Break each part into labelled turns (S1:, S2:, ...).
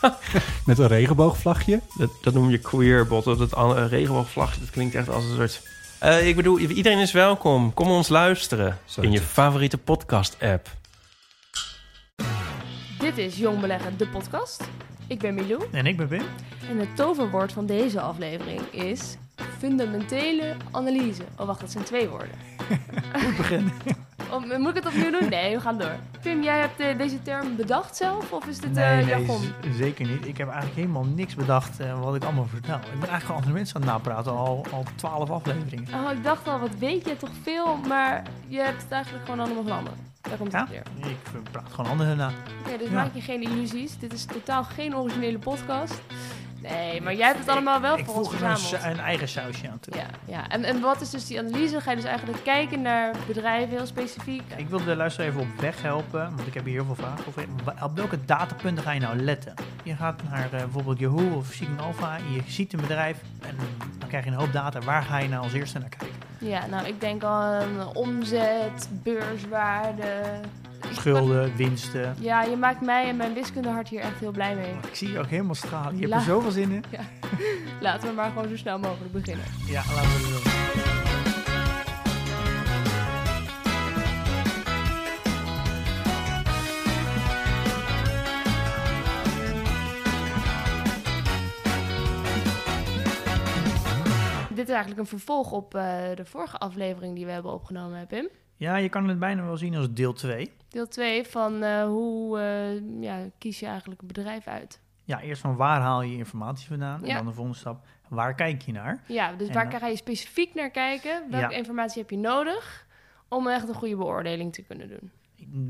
S1: met een regenboogvlagje.
S2: Dat, dat noem je queerbot. Dat uh, regenboogvlagje, dat klinkt echt als een soort... Eh, ik bedoel, iedereen is welkom. Kom ons luisteren
S1: Zo
S2: in je favoriete podcast-app.
S3: Dit is Jong Beleggen, de podcast. Ik ben Milou
S4: En ik ben Wim.
S3: en het toverwoord van deze aflevering is fundamentele analyse. Oh wacht, dat zijn twee woorden.
S4: Goed begin.
S3: Oh, moet ik het opnieuw doen? Nee, we gaan door. Pim, jij hebt eh, deze term bedacht zelf of is dit
S4: nee,
S3: eh
S4: nee,
S3: jargon?
S4: z- zeker niet. Ik heb eigenlijk helemaal niks bedacht eh, wat ik allemaal vertel. Ik ben eigenlijk gewoon andere mensen aan het napraten, al, al twaalf afleveringen.
S3: Oh, ik dacht al, wat weet je toch veel, maar je hebt het eigenlijk gewoon allemaal van anderen. Daar komt het
S4: Ja?
S3: op neer.
S4: Ik praat gewoon anderen na.
S3: Oké, dus
S4: Ja.
S3: maak je geen illusies. Dit is totaal geen originele podcast. Nee, maar jij hebt het allemaal wel
S4: ik
S3: voor ons
S4: voeg er een,
S3: verzameld.
S4: sa- een eigen sausje aan toe.
S3: Ja, ja. En, en wat is dus die analyse? Ga je dus eigenlijk kijken naar bedrijven heel specifiek?
S4: Ik wil de luisteraar even op weg helpen, want ik heb hier heel veel vragen over. Op welke datapunten ga je nou letten? Je gaat naar eh, bijvoorbeeld Yahoo of Signal Alpha, je ziet een bedrijf en dan krijg je een hoop data. Waar ga je nou als eerste naar kijken?
S3: Ja, nou, ik denk aan omzet, beurswaarde.
S4: Schulden, winsten.
S3: Ja, je maakt mij en mijn wiskundehart hier echt heel blij mee.
S4: Ik zie je ook helemaal stralen. Je hebt er zoveel zin in.
S3: Laten we maar gewoon zo snel mogelijk beginnen.
S4: Ja, laten we het doen.
S3: Dit is eigenlijk een vervolg op eh, de vorige aflevering die we hebben opgenomen, Pim.
S4: Ja, je kan het bijna wel zien als deel 2.
S3: Deel 2 van eh, hoe eh, ja, kies je eigenlijk een bedrijf uit.
S4: Ja, eerst van waar haal je informatie vandaan? En dan de volgende stap, waar kijk je naar?
S3: Ja, dus
S4: En
S3: waar
S4: dan-
S3: ga je specifiek naar kijken? Welke
S4: Ja.
S3: informatie heb je nodig om echt een goede beoordeling te kunnen doen?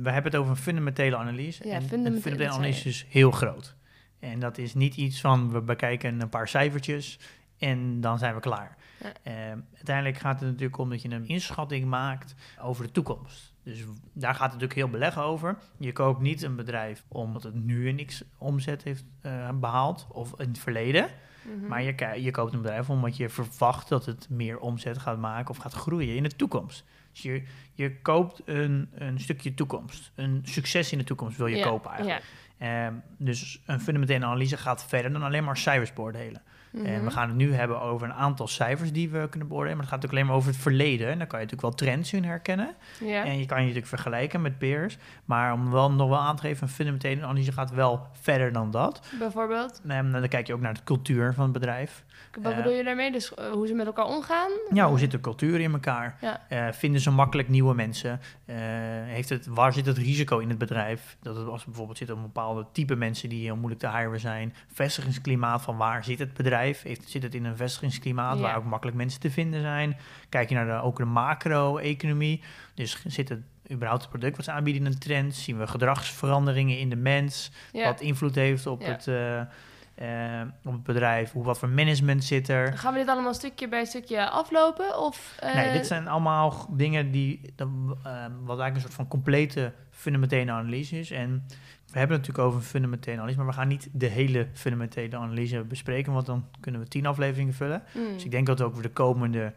S4: We hebben het over een fundamentele analyse.
S3: Ja,
S4: en
S3: fundamentele,
S4: fundamentele analyse is heel groot. En dat is niet iets van, we bekijken een paar cijfertjes en dan zijn we klaar.
S3: Ja.
S4: Eh, uiteindelijk gaat het natuurlijk om dat je een inschatting maakt over de toekomst. Dus daar gaat het natuurlijk heel beleg over. Je koopt niet een bedrijf omdat het nu een x omzet heeft eh, behaald of in het verleden.
S3: Mhm.
S4: Maar je, je koopt een bedrijf omdat je verwacht dat het meer omzet gaat maken of gaat groeien in de toekomst. Dus je, je koopt een, een stukje toekomst. Een succes in de toekomst wil je
S3: Ja,
S4: kopen eigenlijk.
S3: Ja.
S4: Ehm, dus een fundamentele analyse gaat verder dan alleen maar cijfers beoordelen. En
S3: Mhm.
S4: we gaan het nu hebben over een aantal cijfers die we kunnen beoordelen. Maar het gaat ook alleen maar over het verleden. En dan kan je natuurlijk wel trends in herkennen. En je kan je natuurlijk vergelijken met peers. Maar om wel nog wel aan te geven, een fundamentele analyse gaat wel verder dan dat.
S3: Bijvoorbeeld,
S4: En dan kijk je ook naar de cultuur van het bedrijf.
S3: Wat
S4: Eh,
S3: bedoel je daarmee? Dus eh, hoe ze met elkaar omgaan?
S4: Ja, hoe zit de cultuur in elkaar?
S3: Ja.
S4: Eh, vinden ze makkelijk nieuwe mensen? Heeft het, waar zit het risico in het bedrijf? Dat het als bijvoorbeeld zit een bepaalde type mensen die heel moeilijk te hiren zijn. Vestigingsklimaat van waar zit het bedrijf? Heeft, zit het in een vestigingsklimaat
S3: Ja.
S4: waar ook makkelijk mensen te vinden zijn? Kijk je naar de, ook de macro-economie. Dus zit het überhaupt het product wat ze aanbieden in een trend? Zien we gedragsveranderingen in de mens?
S3: Ja.
S4: Wat invloed heeft op, het, eh, op het bedrijf? Hoe, wat voor management zit er?
S3: Gaan we dit allemaal stukje bij stukje aflopen? Of, eh,
S4: Nee, dit zijn allemaal dingen die, eh, wat eigenlijk een soort van complete fundamentele analyse is. En we hebben het natuurlijk over een fundamentele analyse, maar we gaan niet de hele fundamentele analyse bespreken, want dan kunnen we tien afleveringen vullen.
S3: mm,
S4: Dus ik denk dat we ook de komende,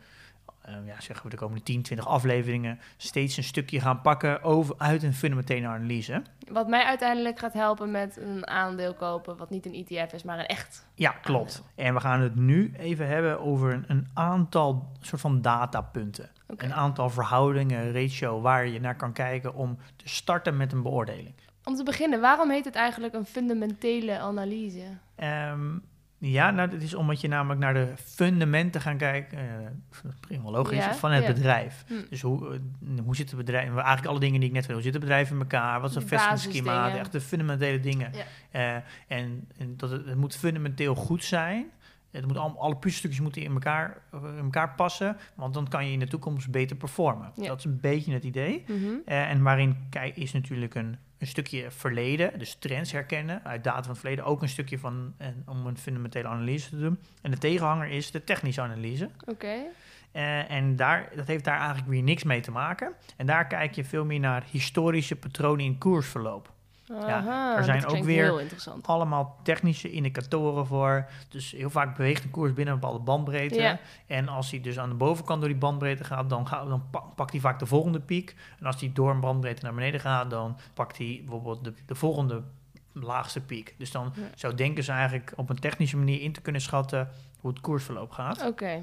S4: eh, ja, zeggen we de komende 10, 20 afleveringen steeds een stukje gaan pakken over, uit een fundamentele analyse.
S3: Wat mij uiteindelijk gaat helpen met een aandeel kopen, wat niet een ETF is, maar een echt.
S4: Ja, klopt. En we gaan het nu even hebben over een, een aantal soort van datapunten. Een aantal verhoudingen, ratio, waar je naar kan kijken om te starten met een beoordeling.
S3: Om te beginnen, waarom heet het eigenlijk een fundamentele analyse?
S4: Ehm, ja, nou, dat is omdat je namelijk naar de fundamenten gaan kijken. wel logisch,
S3: Ja,
S4: van het
S3: ja.
S4: bedrijf.
S3: Hm.
S4: Dus hoe, eh, hoe zit het bedrijf? Eigenlijk alle dingen die ik net wil. Hoe zit het bedrijf in elkaar? Wat is vestigingsklimaat?
S3: basisdingen.
S4: Echt de fundamentele dingen.
S3: Ja.
S4: Eh, en en dat het, het moet fundamenteel goed zijn. Het moet allemaal, alle puzzelstukjes moeten in elkaar, in elkaar passen. Want dan kan je in de toekomst beter performen. Dat is een beetje het idee.
S3: Mhm.
S4: En waarin kijk, is natuurlijk een een stukje verleden, dus trends herkennen uit data van het verleden. Ook een stukje van en, om een fundamentele analyse te doen. En de tegenhanger is de technische analyse.
S3: Oké.
S4: Eh, en daar, dat heeft daar eigenlijk weer niks mee te maken. En daar kijk je veel meer naar historische patronen in koersverloop.
S3: Aha,
S4: er zijn ook weer. Allemaal technische indicatoren voor. Dus heel vaak beweegt een koers binnen een bepaalde bandbreedte.
S3: Ja.
S4: En als hij dus aan de bovenkant door die bandbreedte gaat, dan, gaat, dan pa- pakt hij vaak de volgende piek. En als hij door een bandbreedte naar beneden gaat, dan pakt hij bijvoorbeeld de, de volgende laagste piek. Dus dan
S3: Ja.
S4: zou denken ze eigenlijk op een technische manier in te kunnen schatten hoe het koersverloop gaat.
S3: Oké.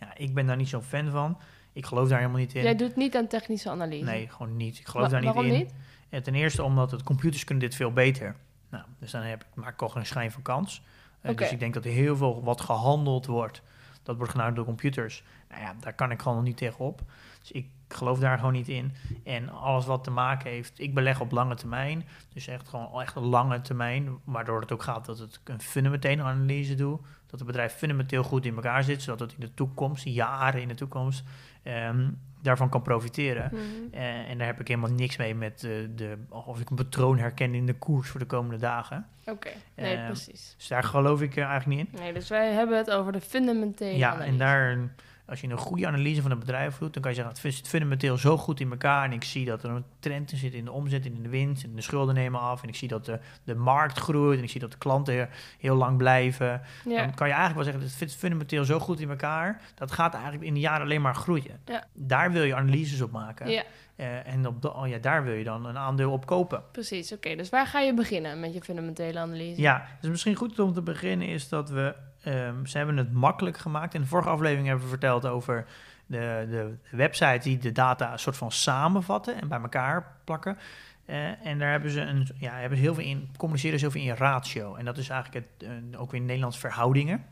S4: Ja, ik ben daar niet zo'n fan van. Ik geloof daar helemaal niet in.
S3: Jij doet niet aan technische analyse.
S4: Nee, gewoon niet. Ik geloof
S3: Wa-
S4: daar niet
S3: waarom
S4: in.
S3: niet?
S4: En ten eerste omdat het computers kunnen dit veel beter. Nou, dus dan heb ik, maak ik al geen schijn van kans. Eh. Dus ik denk dat er heel veel wat gehandeld wordt, dat wordt gedaan door computers. Nou ja, daar kan ik gewoon niet tegenop. Dus ik geloof daar gewoon niet in. En alles wat te maken heeft, ik beleg op lange termijn. Dus echt gewoon echt een lange termijn. Waardoor het ook gaat dat het een fundamentele analyse doe. Dat het bedrijf fundamenteel goed in elkaar zit. Zodat het in de toekomst, jaren in de toekomst, ehm, daarvan kan profiteren.
S3: Mhm.
S4: Eh, en daar heb ik helemaal niks mee met eh, de, of ik een patroon herken in de koers voor de komende dagen.
S3: Oké, nee,
S4: Ehm,
S3: precies.
S4: Dus daar geloof ik eh, eigenlijk niet in.
S3: Nee, dus wij hebben het over de fundamentele
S4: Ja,
S3: analyse.
S4: en daar, als je een goede analyse van een bedrijf doet, dan kan je zeggen, het zit fundamenteel zo goed in elkaar. En ik zie dat er een trend in zit in de omzet en in de winst. En de schulden nemen af. En ik zie dat de, de markt groeit. En ik zie dat de klanten heel, heel lang blijven.
S3: Ja,
S4: Dan kan je eigenlijk wel zeggen, het zit fundamenteel zo goed in elkaar. Dat gaat eigenlijk in de jaren alleen maar groeien.
S3: Ja.
S4: Daar wil je analyses op maken.
S3: ja,
S4: Eh, en op de, oh ja, daar wil je dan een aandeel op kopen.
S3: precies. Oké, dus waar ga je beginnen met je fundamentele analyse?
S4: Ja, dus misschien goed om te beginnen is dat we... ehm, ze hebben het makkelijk gemaakt. In de vorige aflevering hebben we verteld over de, de website die de data een soort van samenvatten en bij elkaar plakken. Eh, en daar hebben ze, een, ja, hebben ze heel veel in, communiceren ze heel veel in ratio. En dat is eigenlijk het, eh, ook weer in Nederlands verhoudingen.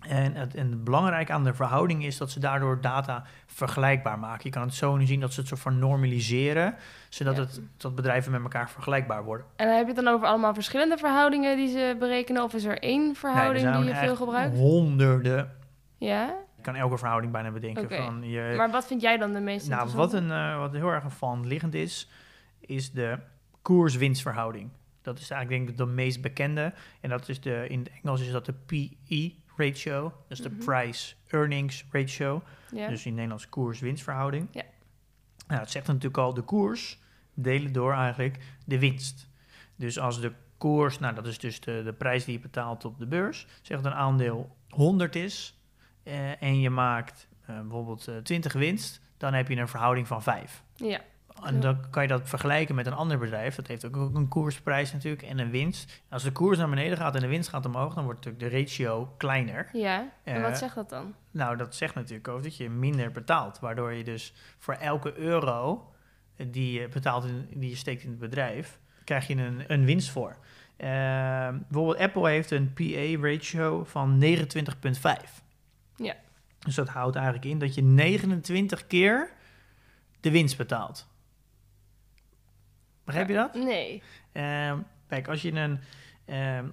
S4: En het, en aan de verhouding is dat ze daardoor data vergelijkbaar maken. Je kan het zo zien dat ze het soort van normaliseren, zodat
S3: Ja.
S4: het, dat bedrijven met elkaar vergelijkbaar worden.
S3: En heb je het dan over allemaal verschillende verhoudingen die ze berekenen? Of is er één verhouding
S4: Nee, er
S3: die je veel gebruikt?
S4: Honderden.
S3: Ja?
S4: Je kan elke verhouding bijna bedenken. Van je,
S3: Maar wat vind jij dan de meest
S4: nou, wat, een, eh, wat heel erg van liggend is, is de koers-winstverhouding. Dat is eigenlijk denk ik de meest bekende. En dat is de, in het Engels is dat de PE ratio. Dat is de
S3: Mhm.
S4: price earnings ratio.
S3: Ja.
S4: Dus in Nederlands koers-winstverhouding.
S3: Ja.
S4: Nou, het zegt natuurlijk al de koers delen door eigenlijk de winst. Dus als de koers, nou dat is dus de, de prijs die je betaalt op de beurs, zegt een aandeel 100 is eh, en je maakt eh, bijvoorbeeld eh, 20 winst, dan heb je een verhouding van 5.
S3: ja.
S4: En
S3: Ja.
S4: dan kan je dat vergelijken met een ander bedrijf. Dat heeft ook een koersprijs natuurlijk en een winst. Als de koers naar beneden gaat en de winst gaat omhoog, dan wordt natuurlijk de ratio kleiner.
S3: Ja, en
S4: Eh,
S3: wat zegt dat dan?
S4: Nou, dat zegt natuurlijk ook dat je minder betaalt. Waardoor je dus voor elke euro die je betaalt, in, die je steekt in het bedrijf, krijg je een, een winst voor. Eh, bijvoorbeeld Apple heeft een PA-ratio van 29,5.
S3: Ja.
S4: Dus dat houdt eigenlijk in dat je 29 keer de winst betaalt. Begrijp je dat?
S3: Nee.
S4: Ehm, kijk, als je een. ehm,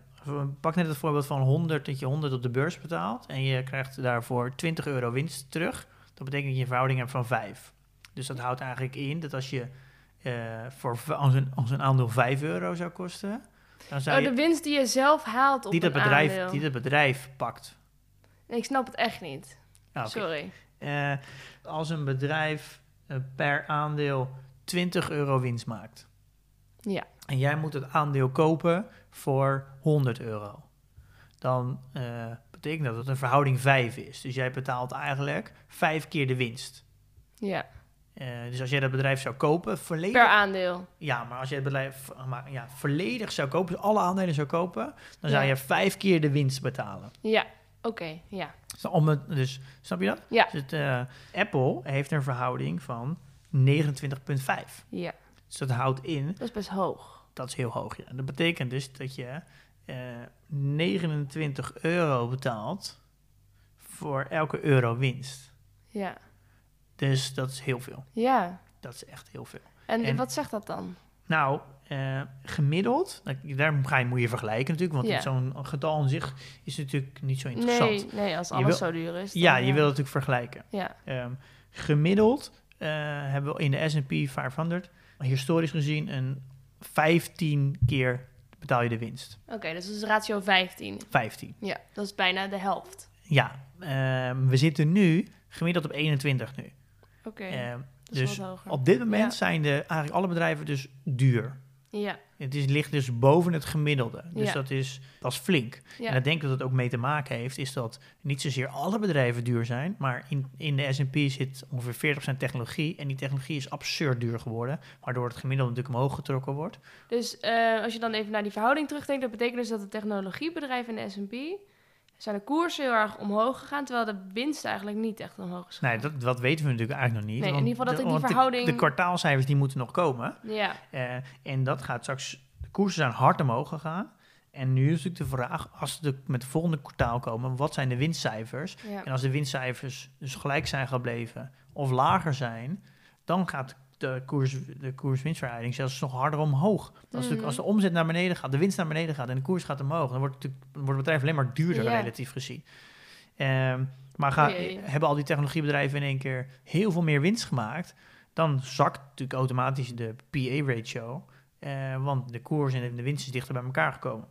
S4: pak net het voorbeeld van 100, dat je 100 op de beurs betaalt. en je krijgt daarvoor 20 euro winst terug. Dat betekent dat je een verhouding hebt van 5. Dus dat houdt eigenlijk in dat als je. eh, voor, als, een, als een aandeel 5 euro zou kosten. dan zou
S3: Oh,
S4: je.
S3: de winst die je zelf haalt op
S4: die, dat bedrijf,
S3: aandeel.
S4: die dat bedrijf pakt.
S3: Nee, ik snap het echt niet.
S4: Ah.
S3: Sorry.
S4: Eh, als een bedrijf eh, per aandeel 20 euro winst maakt.
S3: Ja.
S4: En jij moet het aandeel kopen voor 100 euro. Dan eh, betekent dat dat een verhouding 5 is. Dus jij betaalt eigenlijk vijf keer de winst.
S3: Ja,
S4: Eh, dus als jij dat bedrijf zou kopen, volledig...
S3: per aandel.
S4: Ja, maar als jij het bedrijf maar, ja, volledig zou kopen, dus alle aandelen zou kopen, dan zou je vijf keer de winst betalen.
S3: Ja, oké, ja.
S4: Dus Om het, dus, snap je dat?
S3: Ja.
S4: Dus het, eh, Apple heeft een verhouding van 29,5.
S3: Ja,
S4: Dus dat houdt in,
S3: dat is best hoog.
S4: dat is heel hoog. Ja. Dat betekent dus dat je eh 29 euro betaalt voor elke euro winst.
S3: Ja,
S4: Dus dat is heel veel.
S3: ja.
S4: Dat is echt heel veel.
S3: En,
S4: En-
S3: wat zegt dat dan?
S4: Nou, eh, gemiddeld, nou, daar ga je, moet je vergelijken natuurlijk, want
S3: Ja.
S4: zo'n getal aan zich is natuurlijk niet zo interessant.
S3: Nee, nee, als alles
S4: wil-
S3: zo duur is. dan,
S4: ja, je wil het natuurlijk vergelijken.
S3: Ja,
S4: Ehm, gemiddeld eh, hebben we in de S&P 500 historisch gezien een 15 keer betaal je de winst.
S3: Oké, dus dat is ratio 15.
S4: 15.
S3: Ja, dat is bijna de helft.
S4: Ja, ehm, we zitten nu gemiddeld op 21 nu.
S3: Oké,
S4: Ehm,
S3: dat is
S4: dus
S3: wat hoger.
S4: op dit moment
S3: Ja.
S4: zijn de, eigenlijk alle bedrijven dus duur.
S3: Ja,
S4: Het is, ligt dus boven het gemiddelde. Dus
S3: Ja.
S4: dat, is, dat is flink.
S3: ja.
S4: En ik denk dat het ook mee te maken heeft, is dat niet zozeer alle bedrijven duur zijn, maar in, in de S&P zit ongeveer 40% technologie en die technologie is absurd duur geworden, waardoor het gemiddelde natuurlijk omhoog getrokken wordt.
S3: Dus eh, als je dan even naar die verhouding terugdenkt, dat betekent dus dat de technologiebedrijven in de S&P zijn de koersen heel erg omhoog gegaan, terwijl de winst eigenlijk niet echt omhoog is
S4: Nee, dat, dat weten we natuurlijk eigenlijk nog niet.
S3: Nee, in ieder geval dat
S4: de,
S3: in die
S4: de-
S3: verhouding-
S4: De, kwartaalcijfers die moeten nog komen.
S3: Ja,
S4: Eh, en dat gaat straks, de koersen zijn hard omhoog gegaan. En nu is natuurlijk de vraag, als ze met het volgende kwartaal komen, wat zijn de winstcijfers?
S3: ja.
S4: En als de winstcijfers dus gelijk zijn gebleven of lager zijn, dan gaat de, koers, de koers-winstverhouding zelfs nog harder omhoog. Als, natuurlijk,
S3: Mhm.
S4: als de omzet naar beneden gaat, de winst naar beneden gaat en de koers gaat omhoog, dan wordt, het wordt het bedrijf alleen maar duurder relatief gezien. Ehm, maar ga,
S3: Oei.
S4: hebben al die technologiebedrijven in één keer heel veel meer winst gemaakt, dan zakt natuurlijk automatisch de PA-ratio, want de koers en de winst is dichter bij elkaar gekomen.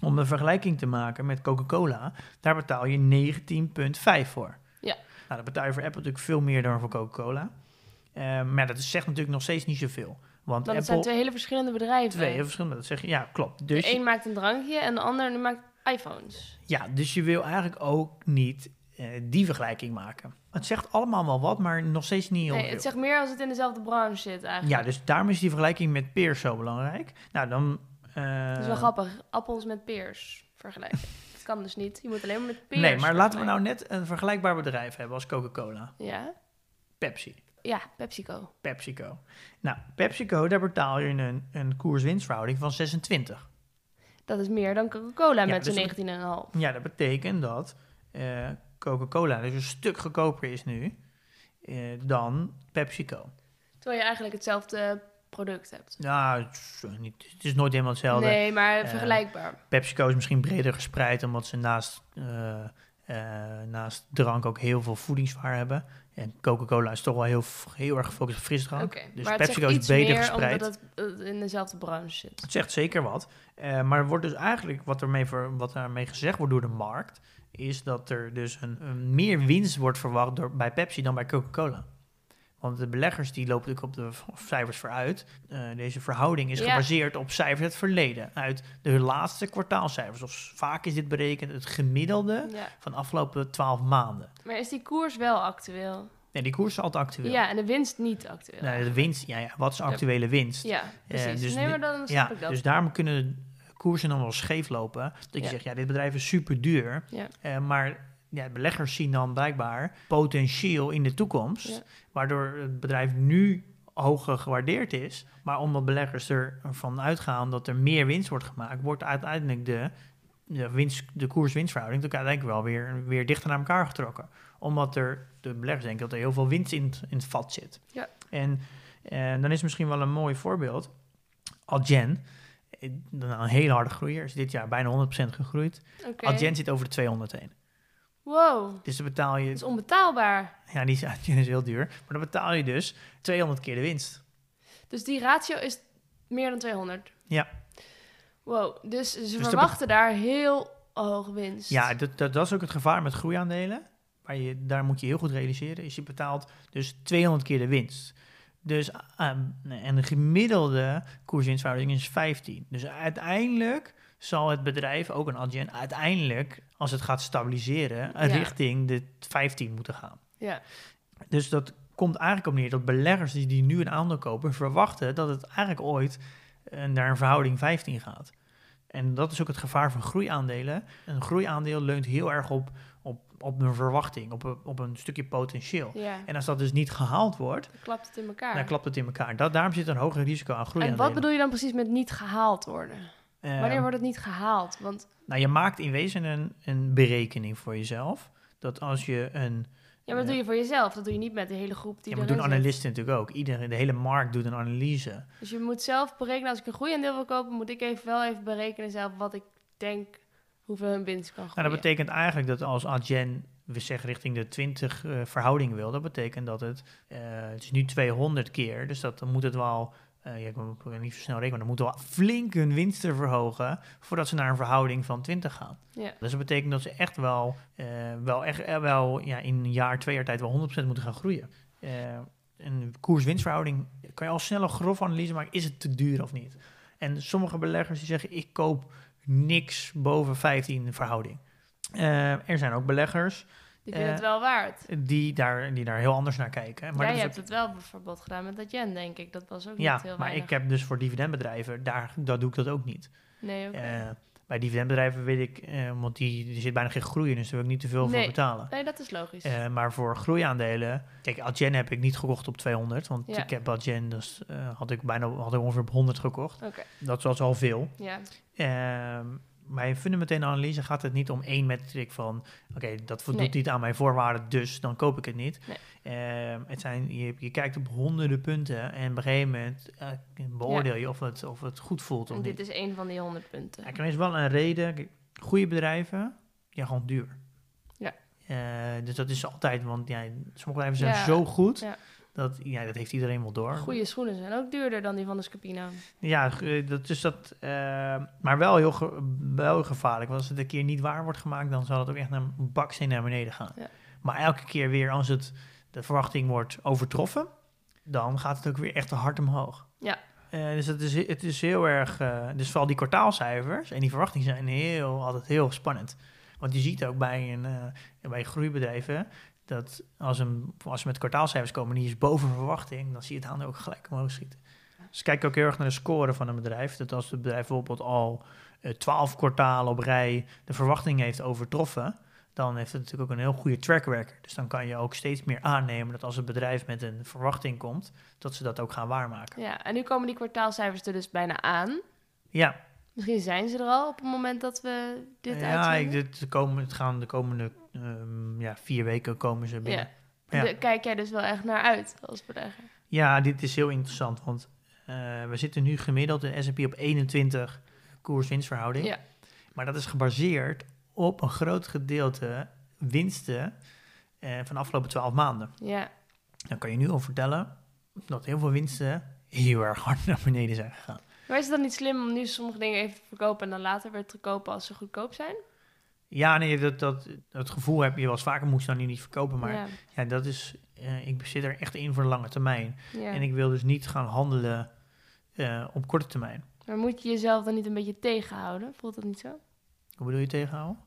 S4: Om een vergelijking te maken met Coca-Cola, daar betaal je 19,5 voor.
S3: Ja.
S4: Nou, dat betaal je voor Apple natuurlijk veel meer dan voor Coca-Cola. Eh, maar dat is- zegt natuurlijk nog steeds niet zoveel. Want Apple...
S3: zijn twee hele verschillende bedrijven.
S4: twee heel verschillende, dat zeg je. Ja, klopt.
S3: De
S4: Dus,
S3: een maakt een drankje en de ander maakt iPhones.
S4: ja, dus je wil eigenlijk ook niet eh, die vergelijking maken. Het zegt allemaal wel wat, maar nog steeds niet heel
S3: Nee,
S4: veel.
S3: het zegt meer als het in dezelfde branche zit eigenlijk.
S4: Ja, dus daarom is die vergelijking met peers zo belangrijk. Nou, dan...
S3: Dat is wel grappig. Appels met peers vergelijken. dat kan dus niet. Je moet alleen maar met peers
S4: Nee, maar laten we nou net een vergelijkbaar bedrijf hebben als Coca-Cola.
S3: Ja?
S4: Pepsi.
S3: Ja, PepsiCo.
S4: PepsiCo. Nou, PepsiCo, daar betaal je een, een koers-winstverhouding van 26.
S3: Dat is meer dan Coca-Cola
S4: Ja,
S3: met
S4: dus
S3: zo'n
S4: dat-
S3: 19,5.
S4: Ja, dat betekent dat eh, Coca-Cola dus een stuk goedkoper is nu eh, dan PepsiCo.
S3: Terwijl je eigenlijk hetzelfde product hebt.
S4: Nou, het is, eh, niet, het is nooit helemaal hetzelfde.
S3: Nee, maar vergelijkbaar.
S4: PepsiCo is misschien breder gespreid, omdat ze naast, naast drank ook heel veel voedingswaar hebben. En Coca-Cola is toch wel heel, heel erg gefocust op frisdrank. Dus PepsiCo is
S3: meer
S4: gespreid.
S3: omdat het in dezelfde branche zit.
S4: Het zegt zeker wat. Eh, maar wordt dus eigenlijk, wat, ermee ver, wat daarmee gezegd wordt door de markt, is dat er dus een, een meer winst wordt verwacht door, bij Pepsi dan bij Coca-Cola. Want de beleggers die lopen natuurlijk op de cijfers vooruit. Eh, deze verhouding is
S3: Ja.
S4: gebaseerd op cijfers uit het verleden. Uit de laatste kwartaalcijfers. Of vaak is dit berekend het gemiddelde
S3: Ja.
S4: van de afgelopen 12 maanden.
S3: Maar is die koers wel actueel?
S4: Nee, die koers is altijd actueel.
S3: Ja, en de winst niet actueel.
S4: Nee, de winst, ja, ja, wat is actuele winst?
S3: Ja, precies.
S4: dus
S3: nee, maar dan snap
S4: Ja,
S3: ik dat.
S4: dus daarom kunnen koersen dan wel scheef lopen. Dat je
S3: Ja.
S4: zegt, ja, dit bedrijf is super duur.
S3: Ja.
S4: Eh, maar ja, beleggers zien dan blijkbaar potentieel in de toekomst.
S3: Ja.
S4: Waardoor het bedrijf nu hoger gewaardeerd is. Maar omdat beleggers ervan uitgaan dat er meer winst wordt gemaakt, wordt uiteindelijk de, de, winst, de koers-winstverhouding natuurlijk uiteindelijk wel weer, weer dichter naar elkaar getrokken. Omdat er de beleggers denken dat er heel veel winst in, het- in het vat zit.
S3: Ja.
S4: En eh, dan is misschien wel een mooi voorbeeld. Adyen, eh, een hele harde groeier, is dit jaar bijna 100% gegroeid.
S3: Oké.
S4: Adyen zit over de 200 heen.
S3: Wow,
S4: Dus dan betaal je,
S3: dat is onbetaalbaar.
S4: ja, die is, heel duur, maar dan betaal je dus 200 keer de winst.
S3: Dus die ratio is meer dan 200.
S4: Ja.
S3: Wow, dus ze
S4: dat
S3: verwachten daar heel hoge winst.
S4: Ja, dat, dat, dat is ook het gevaar met groeiaandelen. Maar je, daar moet je heel goed realiseren. Is je betaalt dus 200 keer de winst. Dus, ah, en de gemiddelde koerswinstverhouding is 15. Dus uiteindelijk zal het bedrijf, ook een Adyen, uiteindelijk, als het gaat stabiliseren,
S3: Ja.
S4: richting de 15 moeten gaan.
S3: Ja,
S4: Dus dat komt eigenlijk op neer dat beleggers die, die nu een aandeel kopen, verwachten dat het eigenlijk ooit eh, naar een verhouding 15 gaat. En dat is ook het gevaar van groeiaandelen. Een groeiaandeel leunt heel erg op, op, op een verwachting, op een, op een stukje potentieel.
S3: ja.
S4: En als dat dus niet gehaald wordt,
S3: dan klapt het in elkaar.
S4: dan klapt het in elkaar. Dat, daarom zit een hoger risico aan
S3: en
S4: groeiaandelen.
S3: wat bedoel je dan precies met niet gehaald worden?
S4: Ehm,
S3: Wanneer wordt het niet gehaald? Want
S4: Nou, je maakt in wezen een, een berekening voor jezelf. Dat als je een
S3: ja, maar dat doe je voor jezelf. Dat doe je niet met de hele groep die
S4: Ja, maar doen analisten natuurlijk ook. Iedereen, de hele markt doet een analyse.
S3: Dus je moet zelf berekenen, als ik een groeiaandeel wil kopen, moet ik even wel even berekenen zelf wat ik denk hoeveel hun winst kan
S4: Nou,
S3: groeien.
S4: dat betekent eigenlijk dat als Adyen, we zeggen richting de 20 eh, verhouding wil, dat betekent dat het, eh, het is nu 200 keer, dus dat, dan moet het wel eh, ja, ik wil niet zo snel rekenen, maar dan moeten wel flink hun winsten verhogen voordat ze naar een verhouding van 20 gaan.
S3: Ja.
S4: Dus dat betekent dat ze echt wel, eh, wel, echt, eh, wel ja, in een jaar, twee jaar tijd wel 100% moeten gaan groeien. Een koers-winstverhouding kan je al snel een grof analyse maken, is het te duur of niet? En sommige beleggers die zeggen, ik koop niks boven 15 verhouding. Er zijn ook beleggers
S3: Die vind het
S4: Eh,
S3: wel waard.
S4: die daar, die daar heel anders naar kijken. Maar
S3: Jij hebt
S4: ook-
S3: het wel bijvoorbeeld gedaan met dat yen, denk ik. Dat was ook
S4: ja,
S3: niet heel
S4: maar
S3: weinig.
S4: ik heb dus voor dividendbedrijven, daar, daar doe ik dat ook niet.
S3: Nee.
S4: Eh, bij dividendbedrijven weet ik, eh, want die, die zit bijna geen groei in, dus daar wil ik niet te veel
S3: Nee.
S4: voor betalen.
S3: nee, dat is logisch.
S4: Eh, maar voor groeiaandelen, kijk, Adyen heb ik niet gekocht op 200, want
S3: Ja.
S4: ik heb Adyen, dus eh, had ik bijna had ik ongeveer op 100 gekocht. Dat was al veel.
S3: ja.
S4: Bij een fundamentele analyse gaat het niet om één metric van, oké, dat voldoet
S3: Nee.
S4: niet aan mijn voorwaarden, dus dan koop ik het niet.
S3: Nee.
S4: Ehm, het zijn, je, je kijkt op honderden punten en op een gegeven moment eh, beoordeel je of het, of het goed voelt of
S3: En
S4: niet.
S3: dit is een van die honderd punten.
S4: Er is wel een reden. Goede bedrijven, ja, gewoon duur.
S3: Ja.
S4: Eh, dus dat is altijd, want ja, sommige bedrijven zijn
S3: Ja,
S4: zo goed,
S3: ja.
S4: Dat, ja, dat heeft iedereen wel door.
S3: Goede schoenen zijn ook duurder dan die van de Scapino.
S4: Ja, g- dat is dat, eh, maar wel heel, ge- wel gevaarlijk. Want als het een keer niet waar wordt gemaakt, dan zal het ook echt naar een baksteen naar beneden gaan.
S3: Ja.
S4: Maar elke keer weer als het, de verwachting wordt overtroffen, dan gaat het ook weer echt te hard omhoog.
S3: Ja.
S4: Eh, dus het is, het is heel erg, eh, dus vooral die kwartaalcijfers en die verwachtingen zijn heel, altijd heel spannend. Want je ziet ook bij, een, eh, bij groeibedrijven dat als, een, als ze met kwartaalcijfers komen die is boven verwachting, dan zie je het aandeel ook gelijk omhoog schieten. Dus kijk ook heel erg naar de score van een bedrijf. Dat als het bedrijf bijvoorbeeld al eh, twaalf kwartalen op rij de verwachting heeft overtroffen, dan heeft het natuurlijk ook een heel goede track record. Dus dan kan je ook steeds meer aannemen dat als het bedrijf met een verwachting komt, dat ze dat ook gaan waarmaken.
S3: Ja, en nu komen die kwartaalcijfers er dus bijna aan.
S4: Ja,
S3: Misschien zijn ze er al op het moment dat we dit
S4: ja dit, de komen, het gaan de komende ehm, ja, vier weken komen ze binnen.
S3: Ja. Kijk jij dus wel echt naar uit als belegger.
S4: Ja, dit is heel interessant, want eh, we zitten nu gemiddeld in S&P op 21 koers-winstverhouding.
S3: Ja.
S4: Maar dat is gebaseerd op een groot gedeelte winsten eh, van de afgelopen 12 maanden.
S3: Ja,
S4: Dan kan je nu al vertellen dat heel veel winsten heel erg hard naar beneden zijn gegaan.
S3: maar is het dan niet slim om nu sommige dingen even te verkopen en dan later weer te kopen als ze goedkoop zijn?
S4: Ja, nee, dat, dat, dat gevoel heb je wel eens vaker, moest dan nu niet verkopen. Maar ja,
S3: ja,
S4: dat is, eh, ik zit er echt in voor de lange termijn.
S3: ja.
S4: En ik wil dus niet gaan handelen eh, op korte termijn.
S3: Maar moet je jezelf dan niet een beetje tegenhouden? Voelt dat niet zo?
S4: Hoe bedoel je tegenhouden?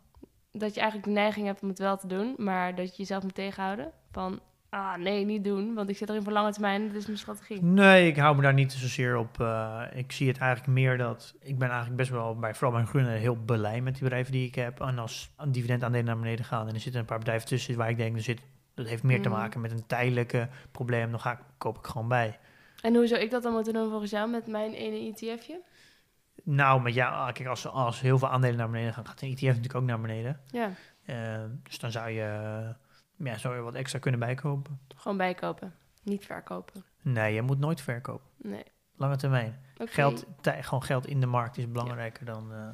S3: Dat je eigenlijk de neiging hebt om het wel te doen, maar dat je jezelf moet tegenhouden. Van, ah nee, niet doen, want ik zit erin voor lange termijn, dit is mijn strategie.
S4: Nee, ik hou me daar niet zozeer op. eh, ik zie het eigenlijk meer dat... Ik ben eigenlijk best wel, bij, vooral bij groene, heel blij met die bedrijven die ik heb. En als een dividendaandelen naar beneden gaan... en er zitten een paar bedrijven tussen waar ik denk... Er zit, dat heeft meer te
S3: Mhm.
S4: maken met een tijdelijke probleem. Dan ga ik, koop ik gewoon bij.
S3: En hoe zou ik dat dan moeten doen volgens jou met mijn ene ETF'je?
S4: Nou, maar ja, kijk, als, als heel veel aandelen naar beneden gaan... gaat een ETF natuurlijk ook naar beneden.
S3: Ja,
S4: Eh, dus dan zou je, ja, zou je wat extra kunnen bijkopen.
S3: gewoon bijkopen, niet verkopen.
S4: Nee, je moet nooit verkopen.
S3: Nee.
S4: Lange termijn. Geld, gewoon geld in de markt is belangrijker dan, eh,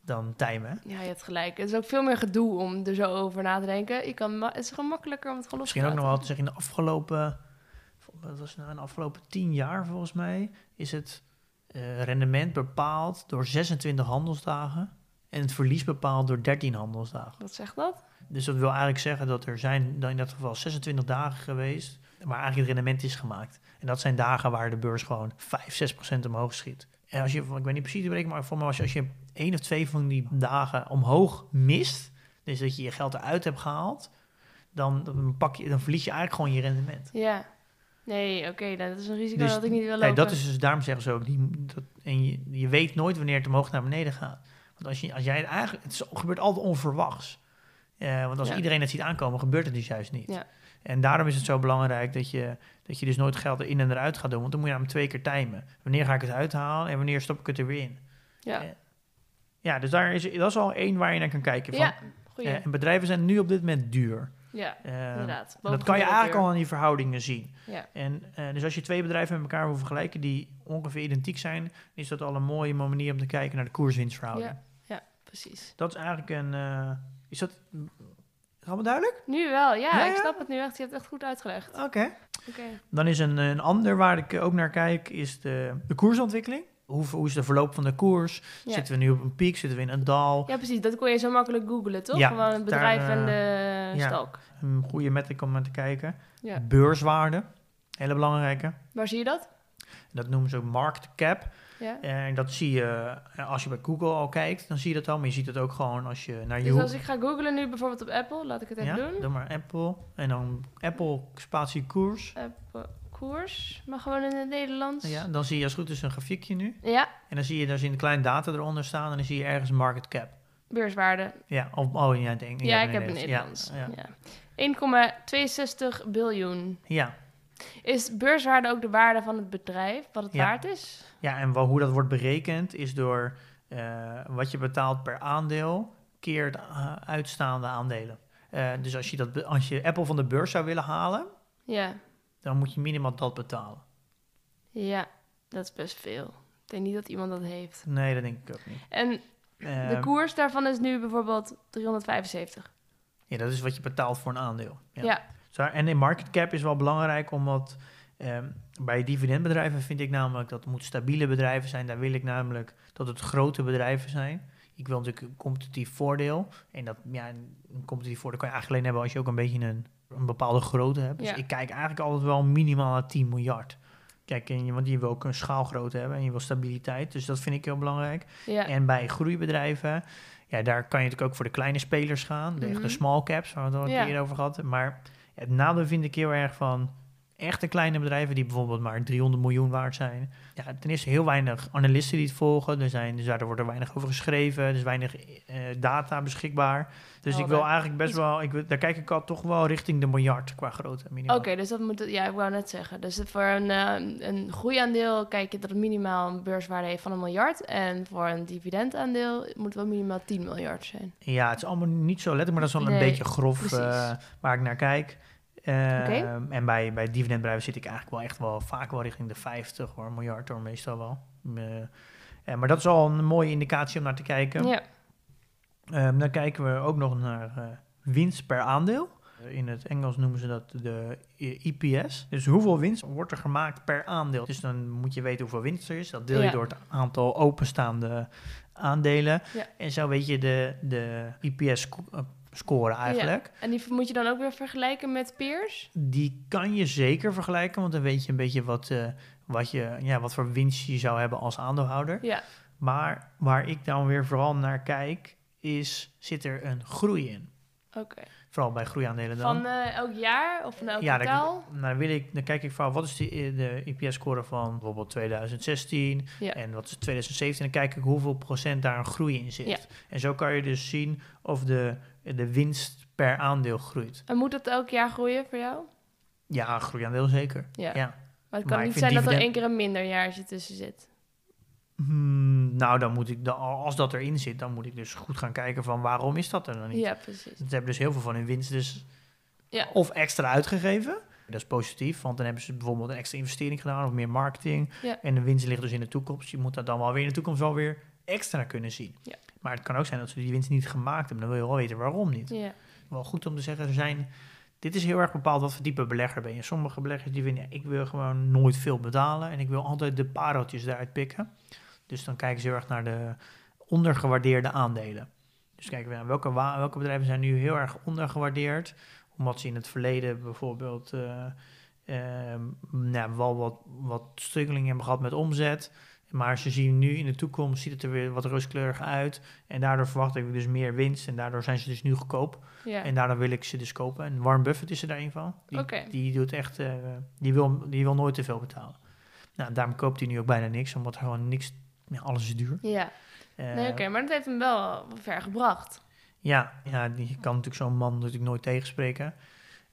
S4: dan timen. hè?
S3: Ja, je hebt gelijk. Het is ook veel meer gedoe om er zo over na te denken. Je kan het is gewoon makkelijker om het gewoon
S4: Misschien ook nog wel te zeggen, in de afgelopen, wat was het nou, in de afgelopen tien jaar volgens mij, is het eh, rendement bepaald door 26 handelsdagen en het verlies bepaald door 13 handelsdagen.
S3: Wat zegt dat?
S4: Dus dat wil eigenlijk zeggen dat er zijn dan in dat geval 26 dagen geweest waar eigenlijk het rendement is gemaakt. En dat zijn dagen waar de beurs gewoon 5, 6 procent omhoog schiet. En als je, ik weet niet precies de berekening, maar voor me als je, als je één of twee van die dagen omhoog mist, dus dat je je geld eruit hebt gehaald, dan, dan, pak je, dan verlies je eigenlijk gewoon je rendement.
S3: Ja. Nee, oké, dat is een risico
S4: Dus-
S3: dat ik niet wil lopen.
S4: Nee, dat is dus, daarom zeggen ze ook, die, dat, en je, je weet nooit wanneer het omhoog naar beneden gaat. Want als, je, als jij het eigenlijk, het is- gebeurt altijd onverwachts. Eh, want als
S3: Ja.
S4: iedereen het ziet aankomen, gebeurt het dus juist niet.
S3: Ja.
S4: En daarom is het zo belangrijk dat je, dat je dus nooit geld erin en eruit gaat doen. Want dan moet je namelijk twee keer timen. Wanneer ga ik het uithalen en wanneer stop ik het er weer in?
S3: Ja,
S4: Eh, Ja, dus daar is, dat is al één waar je naar kan kijken. Van,
S3: ja goeie.
S4: eh, en bedrijven zijn nu op dit moment duur.
S3: ja, inderdaad.
S4: dat kan je eigenlijk al aan die verhoudingen zien.
S3: Ja.
S4: En dus als je twee bedrijven met elkaar wil vergelijken die ongeveer identiek zijn, is dat al een mooie manier om te kijken naar de koers-winstverhouding.
S3: Ja, ja, precies.
S4: Dat is eigenlijk een. Eh, is dat. Allemaal duidelijk?
S3: Nu wel, ja,
S4: Ja,
S3: ik
S4: ja?
S3: snap het nu echt. Je hebt het echt goed uitgelegd.
S4: Oké.
S3: Oké.
S4: Dan is een, een ander waar ik ook naar kijk, is de, de koersontwikkeling. Hoe, hoe is de verloop van de koers?
S3: Ja.
S4: Zitten we nu op een piek? Zitten we in een dal?
S3: ja, precies. Dat kon je zo makkelijk googlen, toch?
S4: Ja,
S3: Gewoon het bedrijf
S4: daar,
S3: en
S4: eh,
S3: de
S4: ja.
S3: stalk.
S4: Een goede metric om naar te kijken.
S3: Ja.
S4: Beurswaarde, hele belangrijke.
S3: Waar zie je dat?
S4: Dat noemen ze ook market cap.
S3: Ja.
S4: En dat zie je eh, als je bij Google al kijkt, dan zie je dat al. Maar je ziet het ook gewoon als je naar je
S3: Dus als ik ga googlen nu bijvoorbeeld op Apple, laat ik het even
S4: ja,
S3: doen.
S4: doe maar Apple. En dan Apple spatie koers.
S3: Apple koers, maar gewoon in het Nederlands.
S4: Ja, dan zie je als het goed is een grafiekje nu.
S3: Ja,
S4: En dan zie je, daar zie je een kleine data eronder staan. En dan zie je ergens market cap.
S3: beurswaarde.
S4: Ja, of, oh ja, denk
S3: Ja,
S4: ja,
S3: ik heb een Nederlands.
S4: Ja.
S3: 1,62 biljoen.
S4: ja.
S3: Is beurswaarde ook de waarde van het bedrijf, wat het
S4: Ja.
S3: waard is?
S4: Ja, en wel, hoe dat wordt berekend is door eh, wat je betaalt per aandeel keer de eh, uitstaande aandelen. Eh, dus als je, dat, als je Apple van de beurs zou willen halen,
S3: Ja,
S4: dan moet je minimaal dat betalen.
S3: ja, dat is best veel. Ik denk niet dat iemand dat heeft.
S4: Nee, dat denk ik ook niet.
S3: En de koers daarvan is nu bijvoorbeeld 375.
S4: ja, dat is wat je betaalt voor een aandeel.
S3: Ja,
S4: Ja. En in market cap is wel belangrijk, omdat ehm, bij dividendbedrijven vind ik namelijk dat het moet stabiele bedrijven zijn. Daar wil ik namelijk dat het grote bedrijven zijn. Ik wil natuurlijk een competitief voordeel. En dat, ja, een competitief voordeel kan je eigenlijk alleen hebben als je ook een beetje een, een bepaalde grootte hebt. Dus
S3: Ja.
S4: ik kijk eigenlijk altijd wel minimaal naar 10 miljard. Kijk, en je, want je wil ook een schaalgrootte hebben en je wil stabiliteit. Dus dat vind ik heel belangrijk.
S3: ja.
S4: En bij groeibedrijven, ja, daar kan je natuurlijk ook voor de kleine spelers gaan. De
S3: Mhm.
S4: small caps, waar we het al
S3: Ja.
S4: keer over gehad. Maar het nadeel vind ik heel erg van echte kleine bedrijven die bijvoorbeeld maar 300 miljoen waard zijn. Ja, ten eerste heel weinig analisten die het volgen. Er zijn, dus daar wordt er weinig over geschreven. Er is weinig eh, data beschikbaar. Dus ik
S3: Helder.
S4: wil eigenlijk best wel, ik, wil- daar kijk ik al toch wel richting de miljard qua grootte. Minimaal.
S3: Oké, dus dat moet, ja, ik wou net zeggen. Dus voor een, eh, een groeiaandeel kijk je dat het minimaal een beurswaarde heeft van een miljard. En voor een dividendaandeel moet het wel minimaal 10 miljard zijn.
S4: Ja, het is allemaal niet zo letterlijk, maar dat is wel een beetje grof eh, waar ik naar kijk. Eh,
S3: Oké.
S4: En bij, bij dividendbedrijven zit ik eigenlijk wel echt wel vaak wel richting de 50 hoor, miljard hoor, meestal wel. Eh, maar dat is al een mooie indicatie om naar te kijken.
S3: Ja,
S4: Ehm, dan kijken we ook nog naar eh, winst per aandeel. Eh, In het Engels noemen ze dat de EPS. Dus hoeveel winst wordt er gemaakt per aandeel? Dus dan moet je weten hoeveel winst er is. Dat deel je
S3: Ja.
S4: door het aantal openstaande aandelen.
S3: Ja.
S4: En zo weet je de, de EPS scoren eigenlijk.
S3: en die moet je dan ook weer vergelijken met peers?
S4: Die kan je zeker vergelijken, want dan weet je een beetje wat, eh, wat, je, ja, wat voor winst je zou hebben als aandeelhouder.
S3: Ja,
S4: Maar waar ik dan weer vooral naar kijk, is zit er een groei in?
S3: oké.
S4: Vooral bij groeiaandelen dan.
S3: Van eh, elk jaar of van elk
S4: ja,
S3: kwartaal?
S4: dan, nou, dan, wil ik, dan kijk ik van wat is de, de EPS-score van bijvoorbeeld 2016
S3: Ja.
S4: en wat is 2017. Dan kijk ik hoeveel procent daar een groei in zit.
S3: Ja.
S4: En zo kan je dus zien of de, de winst per aandeel groeit.
S3: En moet dat elk jaar groeien voor jou?
S4: Ja, groeiaandeel zeker.
S3: Ja.
S4: Ja.
S3: Maar het kan
S4: Maar
S3: niet zijn dat er één keer een minderjaartje tussen zit.
S4: Hmm, nou, dan moet ik, dan, als dat erin zit, dan moet ik dus goed gaan kijken van waarom is dat er dan niet.
S3: Ja, precies.
S4: Ze hebben dus heel veel van hun winst dus
S3: Ja.
S4: of extra uitgegeven. Dat is positief, want dan hebben ze bijvoorbeeld een extra investering gedaan of meer marketing.
S3: Ja.
S4: En de winst ligt dus in de toekomst. Je moet dat dan wel weer in de toekomst wel weer extra kunnen zien.
S3: Ja.
S4: Maar het kan ook zijn dat ze die winst niet gemaakt hebben. Dan wil je wel weten waarom niet.
S3: Ja.
S4: Wel goed om te zeggen, er zijn... Dit is heel erg bepaald wat voor type belegger ben je. Sommige beleggers die vinden, ja, ik wil gewoon nooit veel betalen. En ik wil altijd de pareltjes eruit pikken. Dus dan kijken ze heel erg naar de ondergewaardeerde aandelen. Dus kijken we naar welke, welke bedrijven zijn nu heel erg ondergewaardeerd. Omdat ze in het verleden bijvoorbeeld eh, ehm, nou, wel wat, wat hebben gehad met omzet. Maar ze zien nu in de toekomst, ziet het er weer wat rooskleuriger uit. En daardoor verwacht ik dus meer winst. En daardoor zijn ze dus nu goedkoop.
S3: Ja.
S4: En daardoor wil ik ze dus kopen. En Warren Buffett is er daar een van. Die, die doet echt, eh, die, wil, die wil nooit te veel betalen. Nou, daarom koopt hij nu ook bijna niks, omdat er gewoon niks, ja, alles is duur.
S3: ja.
S4: Eh,
S3: Nee, oké, maar dat heeft hem wel ver gebracht.
S4: Ja, ja, die kan natuurlijk zo'n man natuurlijk nooit tegenspreken.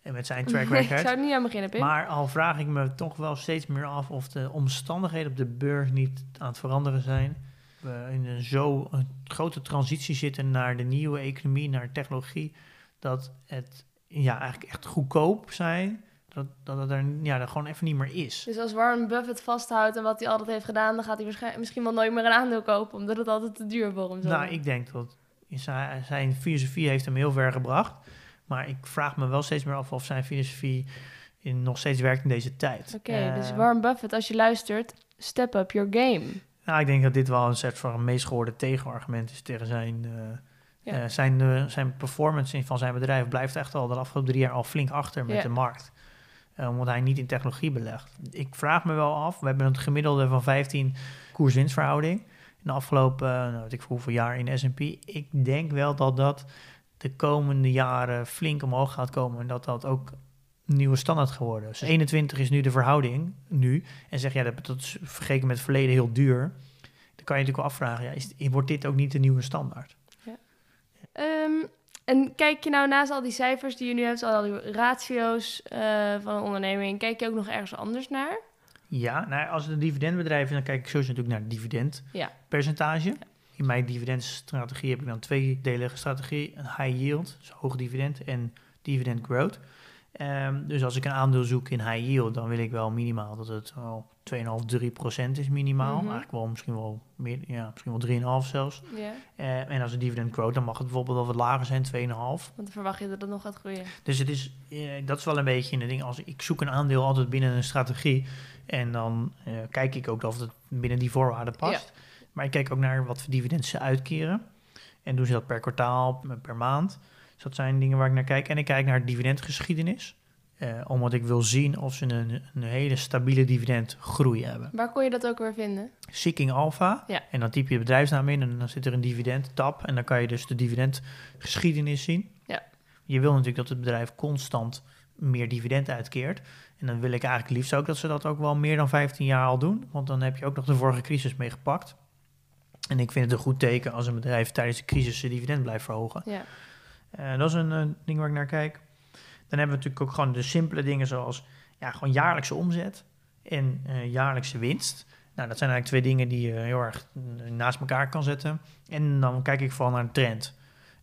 S4: En met zijn track
S3: Nee, ik
S4: record.
S3: zou er niet aan beginnen, Pim.
S4: maar al vraag ik me toch wel steeds meer af of de omstandigheden op de beurs niet aan het veranderen zijn. We in een zo een grote transitie zitten naar de nieuwe economie, naar technologie. Dat het ja, eigenlijk echt goedkoop zijn. Dat, dat het er ja, dat gewoon even niet meer is.
S3: Dus als Warren Buffett vasthoudt en wat hij altijd heeft gedaan, dan gaat hij waarschijnlijk misschien wel nooit meer een aandeel kopen, omdat het altijd te duur voor hem zal
S4: Nou, ik denk dat zijn, zijn filosofie heeft hem heel ver gebracht. Maar ik vraag me wel steeds meer af of zijn filosofie in, nog steeds werkt in deze tijd.
S3: Oké,
S4: Eh,
S3: dus Warren Buffett, als je luistert, step up your game.
S4: Nou, ik denk dat dit wel een soort van een meest gehoorde tegenargument is tegen zijn, eh,
S3: Ja.
S4: eh, zijn, eh, zijn performance van zijn bedrijf. Blijft echt al de afgelopen drie jaar al flink achter met
S3: Ja.
S4: de markt. Eh, omdat hij niet in technologie belegt. Ik vraag me wel af, we hebben een gemiddelde van 15 koers-winstverhouding. In de afgelopen, eh, nou, weet ik veel hoeveel jaar in S&P. Ik denk wel dat dat de komende jaren flink omhoog gaat komen. En dat dat ook een nieuwe standaard geworden. Dus 21 is nu de verhouding, nu. En zeg, ja, dat, dat is vergeleken met het verleden heel duur. Dan kan je natuurlijk wel afvragen, ja, is, wordt dit ook niet de nieuwe standaard?
S3: Ehm, en kijk je nou naast al die cijfers die je nu hebt, al die ratio's eh, van een onderneming, kijk je ook nog ergens anders naar?
S4: Ja, nou, als het een dividendbedrijf is, dan kijk ik sowieso natuurlijk naar het
S3: Ja.
S4: In mijn dividendstrategie heb ik dan een tweedelige strategie. Een high yield, dus hoog dividend, en dividend growth. Ehm, dus als ik een aandeel zoek in high yield, dan wil ik wel minimaal dat het wel 2,5, 3 procent is minimaal.
S3: Mhm.
S4: Eigenlijk wel misschien wel meer, ja, misschien wel 3,5 zelfs.
S3: Ja,
S4: Eh, en als het dividend growth, dan mag het bijvoorbeeld wel wat lager zijn, 2,5.
S3: want dan verwacht je dat het nog gaat groeien.
S4: Dus het is, eh, dat is wel een beetje een ding. Als ik zoek een aandeel altijd binnen een strategie. En dan eh, kijk ik ook of het binnen die voorwaarden past. Maar ik kijk ook naar wat voor dividend ze uitkeren. En doen ze dat per kwartaal, per maand. Dus dat zijn dingen waar ik naar kijk. En ik kijk naar dividendgeschiedenis. Eh, omdat ik wil zien of ze een, een hele stabiele dividendgroei hebben.
S3: Waar kon je dat ook weer vinden?
S4: Seeking Alpha.
S3: Ja.
S4: En dan typ je de bedrijfsnaam in en dan zit er een dividend tab. En dan kan je dus de dividendgeschiedenis zien.
S3: Ja.
S4: Je wil natuurlijk dat het bedrijf constant meer dividend uitkeert. En dan wil ik eigenlijk liefst ook dat ze dat ook wel meer dan 15 jaar al doen. Want dan heb je ook nog de vorige crisis meegepakt. En ik vind het een goed teken als een bedrijf tijdens de crisis zijn dividend blijft verhogen.
S3: Ja.
S4: Eh, dat is een eh, ding waar ik naar kijk. Dan hebben we natuurlijk ook gewoon de simpele dingen zoals ja, gewoon jaarlijkse omzet en eh, jaarlijkse winst. Nou, dat zijn eigenlijk twee dingen die je heel erg eh, naast elkaar kan zetten. En dan kijk ik vooral naar een trend.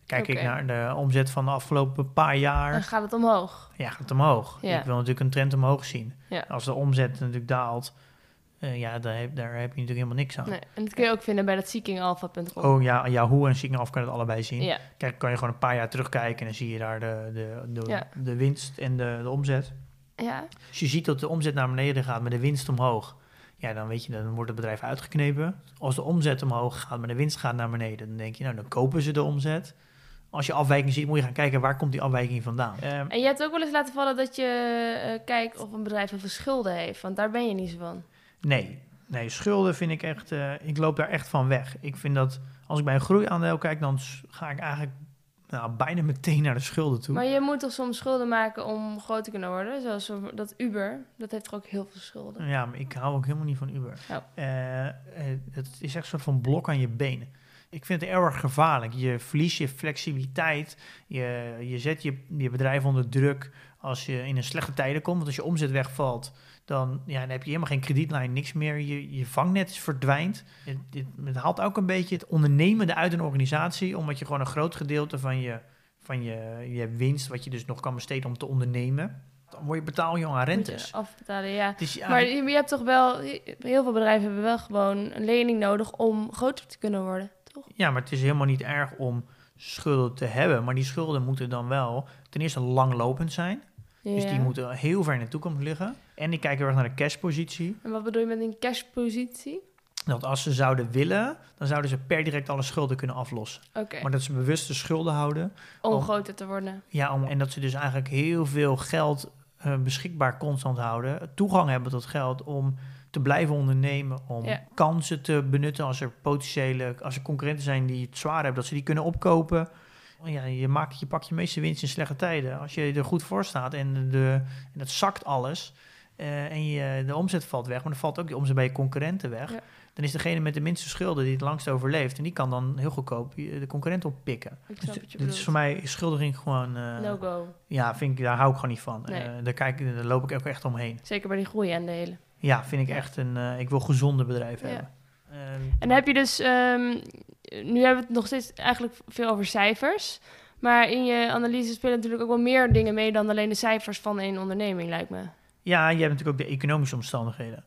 S4: Kijk ik naar de omzet van de afgelopen paar
S3: Dan
S4: jaar.
S3: gaat het omhoog.
S4: Ja, gaat het omhoog.
S3: Ja.
S4: Ik wil natuurlijk een trend omhoog zien.
S3: Ja.
S4: Als de omzet natuurlijk daalt, eh, ja, daar heb, daar heb je natuurlijk helemaal niks aan.
S3: Nee, en dat kun je ook vinden bij dat seekingalpha.com.
S4: Oh ja, Yahoo en Signal kan het allebei zien.
S3: Ja,
S4: Kijk, kan je gewoon een paar jaar terugkijken en dan zie je daar de, de, de,
S3: Ja.
S4: de winst en de, de omzet.
S3: ja.
S4: Als je ziet dat de omzet naar beneden gaat, maar de winst omhoog, ja, dan weet je, dan wordt het bedrijf uitgeknepen. Als de omzet omhoog gaat, maar de winst gaat naar beneden, dan denk je, nou, dan kopen ze de omzet. Als je afwijking ziet, moet je gaan kijken waar komt die afwijking vandaan. Ehm,
S3: En je hebt ook wel eens laten vallen dat je eh, kijkt of een bedrijf heel veel schulden heeft. Want daar ben je niet zo van.
S4: Nee, nee, schulden vind ik echt, eh, ik loop daar echt van weg. Ik vind dat, als ik bij een groeiaandeel kijk, dan ga ik eigenlijk nou, bijna meteen naar de schulden toe.
S3: Maar je moet toch soms schulden maken om groot te kunnen worden? Zoals zo- dat Uber, dat heeft toch ook heel veel schulden?
S4: Ja, maar ik hou ook helemaal niet van Uber.
S3: Oh.
S4: Eh, eh, het is echt een soort van blok aan je benen. Ik vind het erg gevaarlijk. Je verliest je flexibiliteit. Je, je zet je, je bedrijf onder druk als je in een slechte tijden komt. Want als je omzet wegvalt, dan, ja, dan heb je helemaal geen kredietlijn, niks meer. Je, je vangnet verdwijnt. Het, het, het haalt ook een beetje het ondernemende uit een organisatie. Omdat je gewoon een groot gedeelte van je, van je, je winst, wat je dus nog kan besteden om te ondernemen, dan word je betaal je aan
S3: je
S4: rentes.
S3: afbetalen, ja. Maar je, je hebt toch wel, heel veel bedrijven hebben wel gewoon een lening nodig om groter te kunnen worden, toch?
S4: Ja, maar het is helemaal niet erg om schulden te hebben. Maar die schulden moeten dan wel ten eerste langlopend zijn. Dus
S3: Ja.
S4: die moeten heel ver in de toekomst liggen. En ik kijk heel erg naar de cashpositie.
S3: En wat bedoel je met een cashpositie?
S4: Dat als ze zouden willen, dan zouden ze per direct alle schulden kunnen aflossen. Maar dat ze bewust de schulden houden.
S3: om
S4: om-
S3: groter te worden.
S4: Ja, om, en dat ze dus eigenlijk heel veel geld eh, beschikbaar constant houden. Toegang hebben tot geld om te blijven ondernemen. Om
S3: Ja.
S4: kansen te benutten als er potentiële, als er concurrenten zijn die het zwaar hebben, dat ze die kunnen opkopen. Ja, je, maakt, je pakt je meeste winst in slechte tijden. Als je er goed voor staat en, de, en het zakt alles eh, en je, de omzet valt weg, maar dan valt ook die omzet bij je concurrenten weg.
S3: Ja.
S4: Dan is degene met de minste schulden die het langst overleeft. En die kan dan heel goedkoop je- de concurrent oppikken.
S3: Ik
S4: Dus
S3: je
S4: dit is voor mij schuldiging gewoon... eh,
S3: No go.
S4: ja, vind ik, daar hou ik gewoon niet van.
S3: Nee.
S4: Eh, daar, kijk, daar loop ik ook echt omheen.
S3: Zeker bij die groeiaandelen.
S4: Ja, vind ik
S3: Ja.
S4: echt een... ik wil gezonde bedrijven
S3: Ja.
S4: hebben. Eh,
S3: En heb je dus, ehm, nu hebben we het nog steeds eigenlijk veel over cijfers. Maar in je analyse spelen natuurlijk ook wel meer dingen mee dan alleen de cijfers van een onderneming, lijkt me.
S4: Ja, je hebt natuurlijk ook de economische omstandigheden.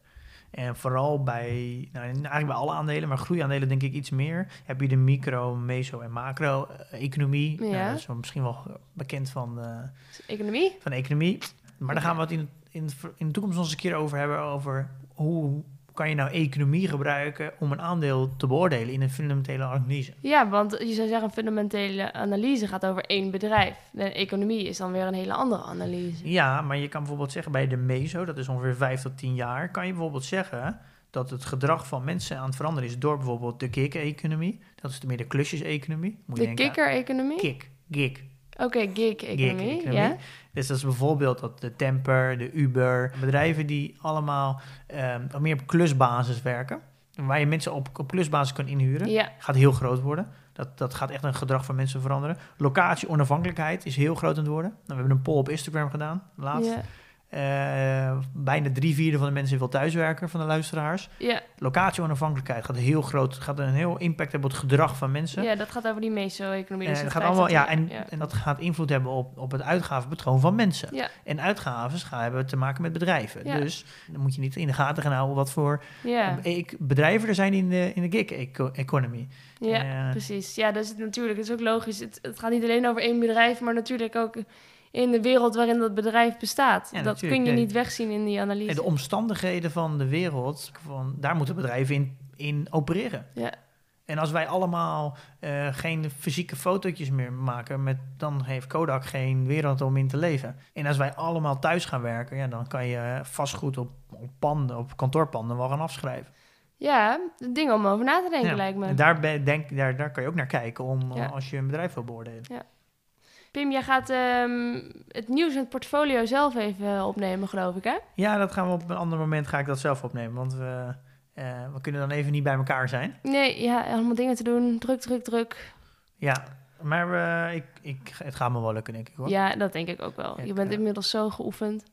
S4: En vooral bij, nou, eigenlijk bij alle aandelen, maar groeiaandelen denk ik iets meer, heb je de micro, meso en macro-economie.
S3: Ja.
S4: Nou, dat is misschien wel bekend van de,
S3: Economie?
S4: van de economie. Maar daar gaan we het in, in, in de toekomst nog eens een keer over hebben. Over hoe kan je nou economie gebruiken om een aandeel te beoordelen in een fundamentele analyse.
S3: Ja, want je zou zeggen, een fundamentele analyse gaat over één bedrijf. De economie is dan weer een hele andere analyse.
S4: Ja, maar je kan bijvoorbeeld zeggen bij de MESO, dat is ongeveer 5 tot 10 jaar, kan je bijvoorbeeld zeggen dat het gedrag van mensen aan het veranderen is door bijvoorbeeld de gig-economie. Dat is de meer de klusjes-economie.
S3: De kikker-economie?
S4: Kick, gig.
S3: Oké, gig-economie,
S4: Gig-economie.
S3: ja.
S4: Dus dat is bijvoorbeeld dat de Temper, de Uber, bedrijven die allemaal ehm, meer op klusbasis werken. Waar je mensen op, op klusbasis kan inhuren.
S3: Ja,
S4: Gaat heel groot worden. Dat, dat gaat echt een gedrag van mensen veranderen. Locatie onafhankelijkheid is heel groot aan het worden. Nou, we hebben een poll op Instagram gedaan, laatst.
S3: ja,
S4: Eh, bijna drie vierde van de mensen wil thuiswerken, van de luisteraars.
S3: ja,
S4: Locatie onafhankelijkheid gaat heel groot, gaat een heel impact hebben op het gedrag van mensen.
S3: ja, dat gaat over die meso-economie.
S4: En
S3: dus dat
S4: gaat allemaal, ja, en, en dat gaat invloed hebben op, op het uitgavenpatroon van mensen.
S3: Ja,
S4: En uitgaven gaan hebben te maken met bedrijven.
S3: Ja.
S4: Dus dan moet je niet in de gaten gaan houden wat voor
S3: ja,
S4: bedrijven er zijn in de, in de gig-economy.
S3: ja,
S4: Eh,
S3: precies. Ja, dus het, natuurlijk, het is ook logisch. Het, het gaat niet alleen over één bedrijf, maar natuurlijk ook in de wereld waarin dat bedrijf bestaat.
S4: Ja,
S3: dat kun je niet wegzien in die analyse.
S4: En de omstandigheden van de wereld, van, daar moeten bedrijven in, in opereren.
S3: Ja.
S4: En als wij allemaal eh, geen fysieke fotootjes meer maken, met, dan heeft Kodak geen wereld om in te leven. En als wij allemaal thuis gaan werken, ja, dan kan je vastgoed op, op panden, op kantoorpanden wel gaan afschrijven.
S3: Ja, dingen om over na te denken,
S4: Ja.
S3: lijkt me.
S4: En daar, ben- denk, daar, daar kan je ook naar kijken om,
S3: Ja.
S4: als je een bedrijf wil beoordelen.
S3: Pim, jij gaat ehm, het nieuws en het portfolio zelf even opnemen, geloof ik, hè?
S4: Ja, dat gaan we op een ander moment ga ik dat zelf opnemen, want we, eh, we kunnen dan even niet bij elkaar zijn.
S3: Nee, ja, allemaal dingen te doen. Druk, druk, druk.
S4: Ja, maar eh, ik, ik, het gaat me wel lukken, denk ik hoor.
S3: Ja, dat denk ik ook wel.
S4: Ik,
S3: je bent
S4: eh,
S3: inmiddels zo geoefend.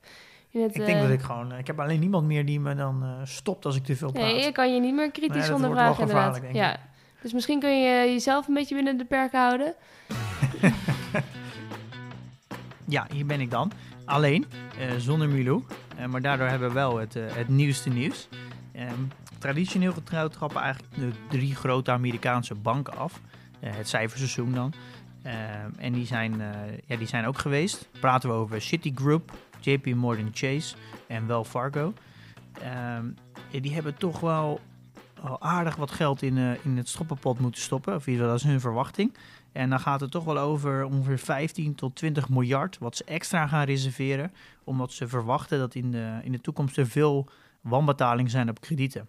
S4: Ik denk
S3: eh,
S4: dat ik gewoon... Ik heb alleen niemand meer die me dan eh, stopt als ik te veel praat.
S3: Nee, je kan je niet meer kritisch
S4: Nee, dat
S3: zonder
S4: wordt wel
S3: vragen, inderdaad. Ja. Dus misschien kun je jezelf een beetje binnen de perken houden.
S4: Ja, hier ben ik dan. Alleen, eh, zonder Milou. Eh, maar daardoor hebben we wel het, eh, het nieuwste nieuws. Ehm, traditioneel getrouwd trappen eigenlijk de drie grote Amerikaanse banken af. Het cijferseizoen dan. Ehm, en die zijn, ja, die zijn ook geweest. Praten we over Citigroup, JP Morgan Chase en Wells Fargo. Ehm, die hebben toch wel, wel aardig wat geld in, in het stoppenpot moeten stoppen. Of in dat is hun verwachting. En dan gaat het toch wel over ongeveer 15 tot 20 miljard wat ze extra gaan reserveren. Omdat ze verwachten dat in de, in de toekomst er veel wanbetalingen zijn op kredieten.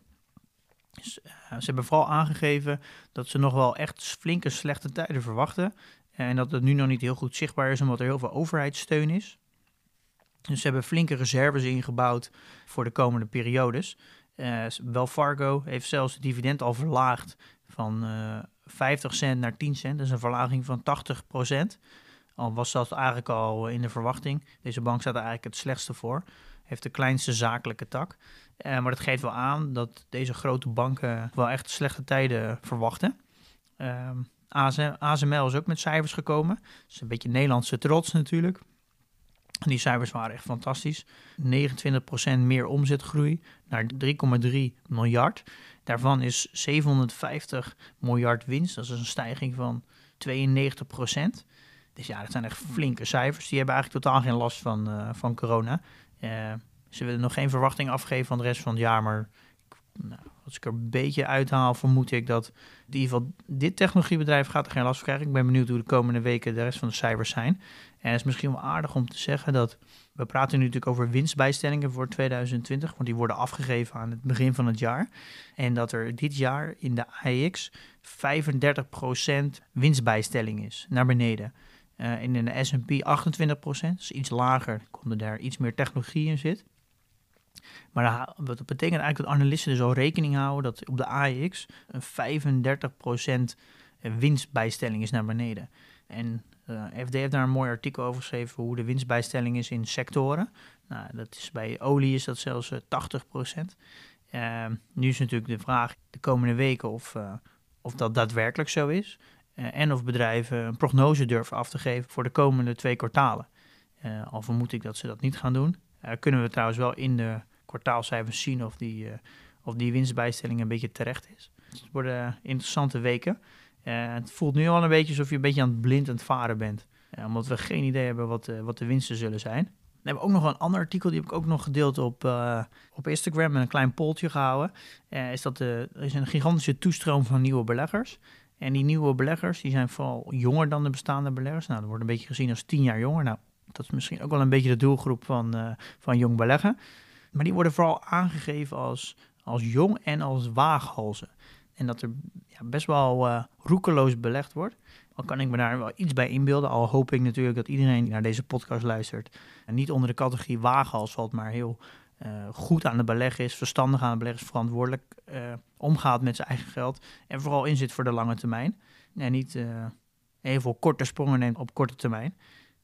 S4: Dus, eh, ze hebben vooral aangegeven dat ze nog wel echt flinke slechte tijden verwachten. En dat het nu nog niet heel goed zichtbaar is omdat er heel veel overheidssteun is. Dus ze hebben flinke reserves ingebouwd voor de komende periodes. Eh Wells Fargo heeft zelfs het dividend al verlaagd van eh 50 cent naar 10 cent. Dat is een verlaging van 80% Al was dat eigenlijk al in de verwachting. Deze bank staat er eigenlijk het slechtste voor. Heeft de kleinste zakelijke tak. Eh, maar dat geeft wel aan dat deze grote banken wel echt slechte tijden verwachten. Ehm, ASM ASML is ook met cijfers gekomen. Dat is een beetje Nederlandse trots natuurlijk. Die cijfers waren echt fantastisch. 29% meer omzetgroei naar 3,3 miljard. Daarvan is 750 miljard winst. Dat is een stijging van 92% Dus ja, dat zijn echt flinke cijfers. Die hebben eigenlijk totaal geen last van, eh, van corona. Eh, ze willen nog geen verwachting afgeven van de rest van het jaar. Maar nou, als ik er een beetje uithaal, vermoed ik dat in ieder geval dit technologiebedrijf gaat er geen last van krijgen. Ik ben benieuwd hoe de komende weken de rest van de cijfers zijn. En het is misschien wel aardig om te zeggen dat we praten nu natuurlijk over winstbijstellingen voor 2020, want die worden afgegeven aan het begin van het jaar. En dat er dit jaar in de AEX 35% winstbijstelling is, naar beneden. Eh, en in de S&P 28%, dus iets lager, omdat daar iets meer technologie in zit. Maar dat- betekent eigenlijk dat analisten dus al rekening houden dat op de AEX een 35% winstbijstelling is naar beneden. En FD heeft daar een mooi artikel over geschreven hoe de winstbijstelling is in sectoren. Nou, dat is bij olie is dat zelfs eh, 80%. Ehm, nu is natuurlijk de vraag de komende weken of, eh, of dat daadwerkelijk zo is. Eh, en of bedrijven een prognose durven af te geven voor de komende twee kwartalen. Eh, al vermoed ik dat ze dat niet gaan doen. Eh, kunnen we trouwens wel in de kwartaalcijfers zien of die, eh, of die winstbijstelling een beetje terecht is. Dus het worden interessante weken. Eh, het voelt nu al een beetje alsof je een beetje aan het blind aan het varen bent. Eh, omdat we geen idee hebben wat, eh, wat de winsten zullen zijn. Dan hebben we ook nog een ander artikel, die heb ik ook nog gedeeld op, op Instagram met een klein polltje gehouden. Eh, is dat de, er is een gigantische toestroom van nieuwe beleggers. En die nieuwe beleggers die zijn vooral jonger dan de bestaande beleggers. Nou, dat wordt een beetje gezien als tien jaar jonger. Nou, dat is misschien ook wel een beetje de doelgroep van, van jong beleggen. Maar die worden vooral aangegeven als, als jong en als waaghalzen. En dat er ja, best wel eh, roekeloos belegd wordt. Al kan ik me daar wel iets bij inbeelden. Al hoop ik natuurlijk dat iedereen die naar deze podcast luistert... en niet onder de categorie waaghals valt, maar heel eh, goed aan het beleggen is... verstandig aan het beleggen is, verantwoordelijk eh, omgaat met zijn eigen geld... en vooral inzit voor de lange termijn. En niet eh heel veel korte sprongen neemt op korte termijn.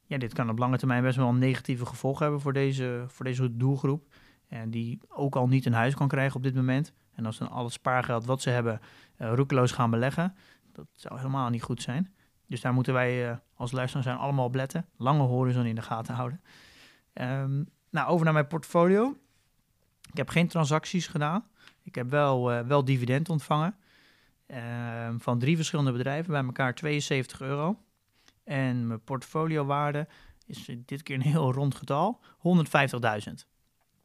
S4: Ja, dit kan op lange termijn best wel een negatieve gevolg hebben voor deze, voor deze doelgroep. En die ook al niet een huis kan krijgen op dit moment. En als dan al het spaargeld wat ze hebben eh, roekeloos gaan beleggen, dat zou helemaal niet goed zijn. Dus daar moeten wij eh, als luisteraars zijn allemaal op letten. Lange horizon in de gaten houden. Ehm, nou, over naar mijn portfolio. Ik heb geen transacties gedaan. Ik heb wel, eh, wel dividend ontvangen. ehm, van drie verschillende bedrijven, bij elkaar 72 euro. En mijn portfoliowaarde is dit keer een heel rond getal, 150.000.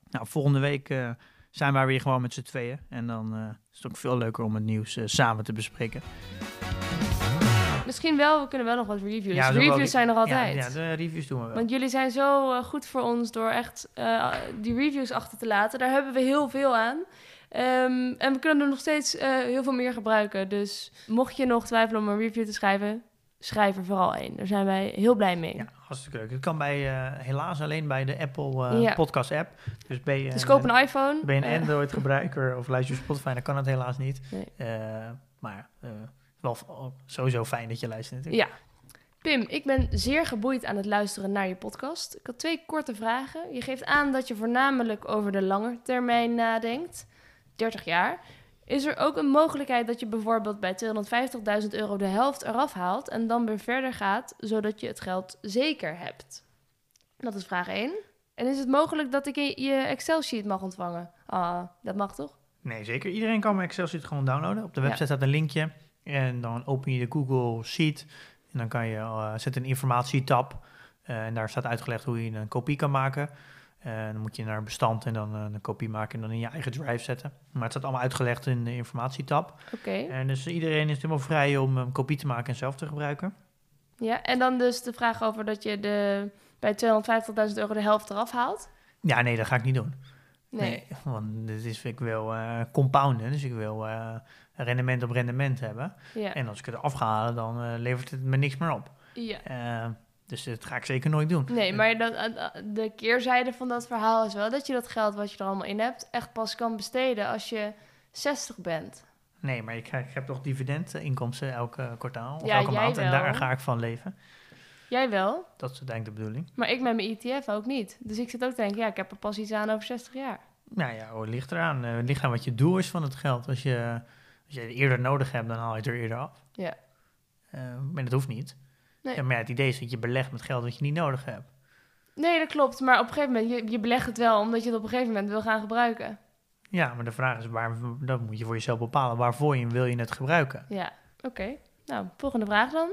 S4: Nou, volgende week eh, zijn wij weer gewoon met z'n tweeën. En dan eh, is het ook veel leuker om het nieuws eh, samen te bespreken.
S3: Misschien wel, we kunnen wel nog wat reviews.
S4: Ja,
S3: reviews zijn er altijd.
S4: Ja, ja, de reviews doen we wel.
S3: Want jullie zijn zo goed voor ons door echt die reviews achter te laten. Daar hebben we heel veel aan. Ehm, en we kunnen er nog steeds heel veel meer gebruiken. Dus mocht je nog twijfelen om een review te schrijven, schrijf er vooral één. Daar zijn wij heel blij mee.
S4: Ja, hartstikke leuk. Het kan bij, eh, helaas alleen bij de Apple eh,
S3: Ja.
S4: podcast app. Dus ben je,
S3: Dus koop een iPhone.
S4: ben je een
S3: Eh,
S4: Android gebruiker of luister je Spotify, dan kan het helaas niet.
S3: Nee.
S4: Eh, maar eh, wel f- sowieso fijn dat je luistert natuurlijk.
S3: Ja. Pim, ik ben zeer geboeid aan het luisteren naar je podcast. Ik had twee korte vragen. Je geeft aan dat je voornamelijk over de lange termijn nadenkt. 30 jaar. Is er ook een mogelijkheid dat je bijvoorbeeld bij 250.000 euro de helft eraf haalt en dan weer verder gaat, zodat je het geld zeker hebt? Dat is vraag 1. En is het mogelijk dat ik je- Excel-sheet mag ontvangen? Ah, dat mag toch?
S4: Nee, zeker. Iedereen kan mijn Excel sheet gewoon downloaden. Op de
S3: Ja.
S4: website staat een linkje. En dan open je de Google Sheet. En dan kan je uh, zet een informatietab. Eh, en daar staat uitgelegd hoe je een kopie kan maken. Eh, dan moet je naar bestand en dan eh, een kopie maken en dan in je eigen drive zetten. Maar het staat allemaal uitgelegd in de informatietab.
S3: Oké.
S4: En dus iedereen is helemaal vrij om een kopie te maken en zelf te gebruiken.
S3: Ja, en dan dus de vraag over dat je de, bij 250.000 euro de helft eraf haalt?
S4: Ja, nee, dat ga ik niet doen.
S3: Nee.
S4: want dit is, ik wil eh compounden, dus ik wil eh, rendement op rendement hebben.
S3: Ja.
S4: En als ik het eraf ga halen, dan eh, levert het me niks meer op.
S3: ja.
S4: Eh, dus dat ga ik zeker nooit doen.
S3: Nee, maar dat, eh, de keerzijde van dat verhaal is wel dat je dat geld wat je er allemaal in hebt echt pas kan besteden als je 60 bent.
S4: Nee, maar ik, ik heb toch dividendinkomsten elke kwartaal of
S3: Ja,
S4: elke maand. En daar ga ik van leven.
S3: Jij wel,
S4: Dat is uiteindelijk de bedoeling.
S3: maar ik met mijn ETF ook niet. Dus ik zit ook te denken, ja, ik heb er pas iets aan over 60 jaar.
S4: Nou ja, hoor, het ligt eraan. Eh, het ligt aan wat je doel is van het geld. Als je, als je het eerder nodig hebt, dan haal je het er eerder af.
S3: Ja.
S4: Eh, maar dat hoeft niet.
S3: Nee.
S4: Ja, maar ja, het idee is dat je belegt met geld dat je niet nodig hebt.
S3: Nee, dat klopt. Maar op een gegeven moment, je, je belegt het wel omdat je het op een gegeven moment wil gaan gebruiken.
S4: Ja, maar de vraag is, waar, dat moet je voor jezelf bepalen. Waarvoor je, wil je het gebruiken?
S3: Ja, oké. Nou, volgende vraag dan.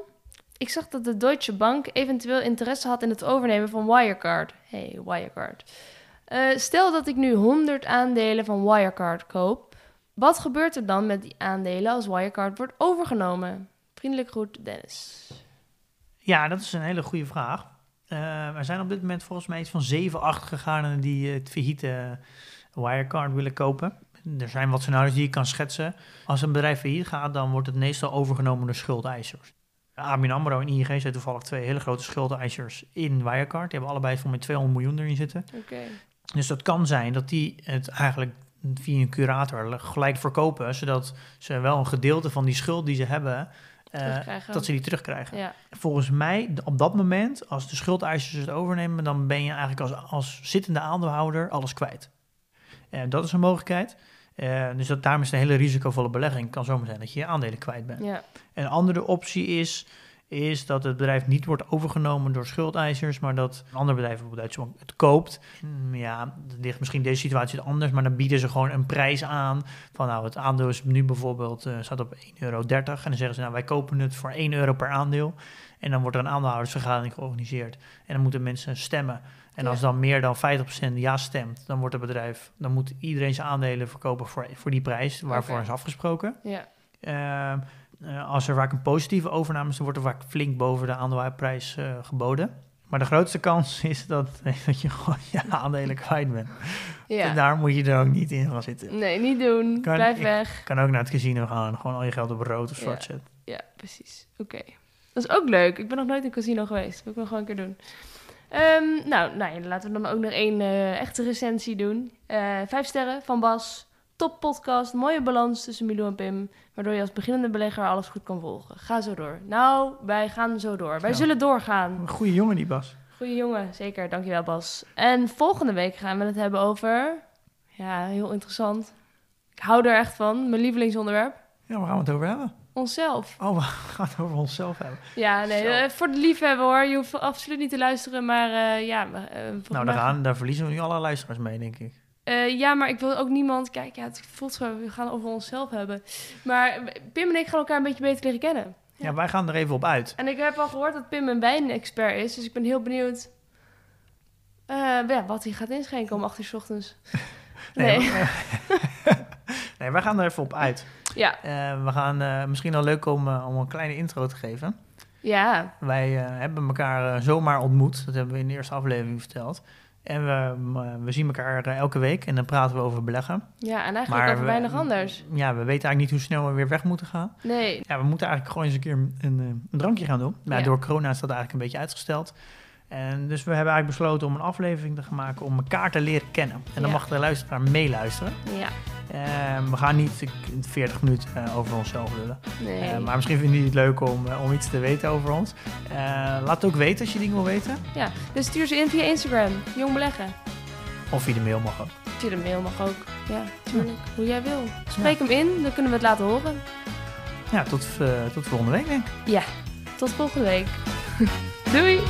S3: Ik zag dat de Deutsche Bank eventueel interesse had in het overnemen van Wirecard. Hey, Wirecard. Eh, stel dat ik nu 100 aandelen van Wirecard koop. Wat gebeurt er dan met die aandelen als Wirecard wordt overgenomen? Vriendelijk groet, Dennis.
S4: Ja, dat is een hele goede vraag. Eh, er zijn op dit moment volgens mij iets van 7, 8 gegaarden die eh, het failliete Wirecard willen kopen. Er zijn wat scenario's die je kan schetsen. Als een bedrijf failliet gaat, dan wordt het meestal overgenomen door schuldeisers. ABN AMRO en ING zijn toevallig twee hele grote schuldeisers in Wirecard. Die hebben allebei voor mij 200 miljoen erin zitten. Dus dat kan zijn dat die het eigenlijk via een curator gelijk verkopen, zodat ze wel een gedeelte van die schuld die ze hebben, eh. Dat ze die terugkrijgen.
S3: Ja,
S4: Volgens mij, op dat moment, als de schuldeisers het overnemen, dan ben je eigenlijk als, als zittende aandeelhouder alles kwijt. En dat is een mogelijkheid. Eh, dus dat, daarom is het een hele risicovolle belegging. Het kan zomaar zijn dat je je aandelen kwijt bent.
S3: ja.
S4: Een andere optie is, is dat het bedrijf niet wordt overgenomen door schuldeisers, maar dat een ander bedrijf, bijvoorbeeld het koopt. Hmm, Ja, dat ligt misschien deze situatie anders, maar dan bieden ze gewoon een prijs aan. Van nou, het aandeel is nu bijvoorbeeld, eh, staat op 1,30 euro. En dan zeggen ze, nou, wij kopen het voor 1 euro per aandeel. En dan wordt er een aandeelhoudersvergadering georganiseerd. En dan moeten mensen stemmen. En
S3: Ja.
S4: als dan meer dan 50% ja stemt, dan wordt het bedrijf, dan moet iedereen zijn aandelen verkopen voor, voor die prijs waarvoor is afgesproken.
S3: Ja.
S4: Ehm, eh, als er vaak een positieve overname is, dan wordt er vaak flink boven de aandeelprijs eh, geboden. Maar de grootste kans is dat, dat je gewoon je aandelen kwijt bent.
S3: ja.
S4: En daar moet je er ook niet in gaan zitten.
S3: Nee, niet doen.
S4: Kan-
S3: Blijf weg.
S4: Kan ook naar het casino gaan, gewoon al je geld op rood of
S3: Ja.
S4: zwart zetten.
S3: Ja, precies. Oké. Dat is ook leuk. Ik ben nog nooit in een casino geweest. Dat wil ik wel gewoon een keer doen. Ehm, nou, nou ja, laten we dan ook nog één eh, echte recensie doen. Eh, vijf sterren van Bas. Top podcast. Mooie balans tussen Milou en Pim. Waardoor je als beginnende belegger alles goed kan volgen. Ga zo door. Nou, wij gaan zo door. Wij
S4: Ja.
S3: zullen doorgaan.
S4: Een goede jongen die Bas.
S3: Goeie jongen, zeker. Dankjewel, Bas. En volgende week gaan we het hebben over... Ja, heel interessant. Ik hou er echt van. Mijn lievelingsonderwerp.
S4: Ja, waar gaan we het over hebben?
S3: Onszelf.
S4: Oh, we gaan het over onszelf hebben.
S3: Ja, nee, eh, voor de liefhebber hoor. Je hoeft absoluut niet te luisteren, maar eh, ja... volgens
S4: Nou, daar, gaan, daar verliezen we nu alle luisteraars mee, denk ik.
S3: Eh, ja, maar ik wil ook niemand... Kijk, ja, het voelt zo, we gaan het over onszelf hebben. Maar Pim en ik gaan elkaar een beetje beter leren kennen.
S4: Ja,
S3: Ja.
S4: wij gaan er even op uit.
S3: En ik heb al gehoord dat Pim een wijnexpert is, dus ik ben heel benieuwd... eh, ja, wat hij gaat inschenken om 8 uur 's ochtends. Nee.
S4: nee, wij gaan er even op uit.
S3: Ja,
S4: Eh, we gaan misschien wel leuk om, om een kleine intro te geven.
S3: ja,
S4: Wij hebben elkaar zomaar ontmoet. Dat hebben we in de eerste aflevering verteld. En we, m- we zien elkaar eh, elke week en dan praten we over beleggen.
S3: ja, en eigenlijk over
S4: we-
S3: weinig anders.
S4: Ja, we weten eigenlijk niet hoe snel we weer weg moeten gaan.
S3: Nee,
S4: Ja, we moeten eigenlijk gewoon eens een keer een, een, een drankje gaan doen. Maar
S3: Ja.
S4: door corona is dat eigenlijk een beetje uitgesteld. En dus we hebben eigenlijk besloten om een aflevering te gaan maken om elkaar te leren kennen. En dan
S3: Ja.
S4: mag de luisteraar meeluisteren.
S3: ja,
S4: Eh, we gaan niet in 40 minuten eh, over onszelf lullen.
S3: nee.
S4: Eh, maar misschien vinden jullie het leuk om, eh, om iets te weten over ons. Laat het ook weten als je dingen wil weten.
S3: Ja, dus stuur ze in via Instagram. Jong beleggen.
S4: Of via de mail mag ook.
S3: Via de mail mag ook. Ja, tuurlijk. Hoe jij wil. Spreek hem in, dan kunnen we het laten horen.
S4: Ja, tot, tot volgende week denk ik.
S3: Ja, tot volgende week. Doei!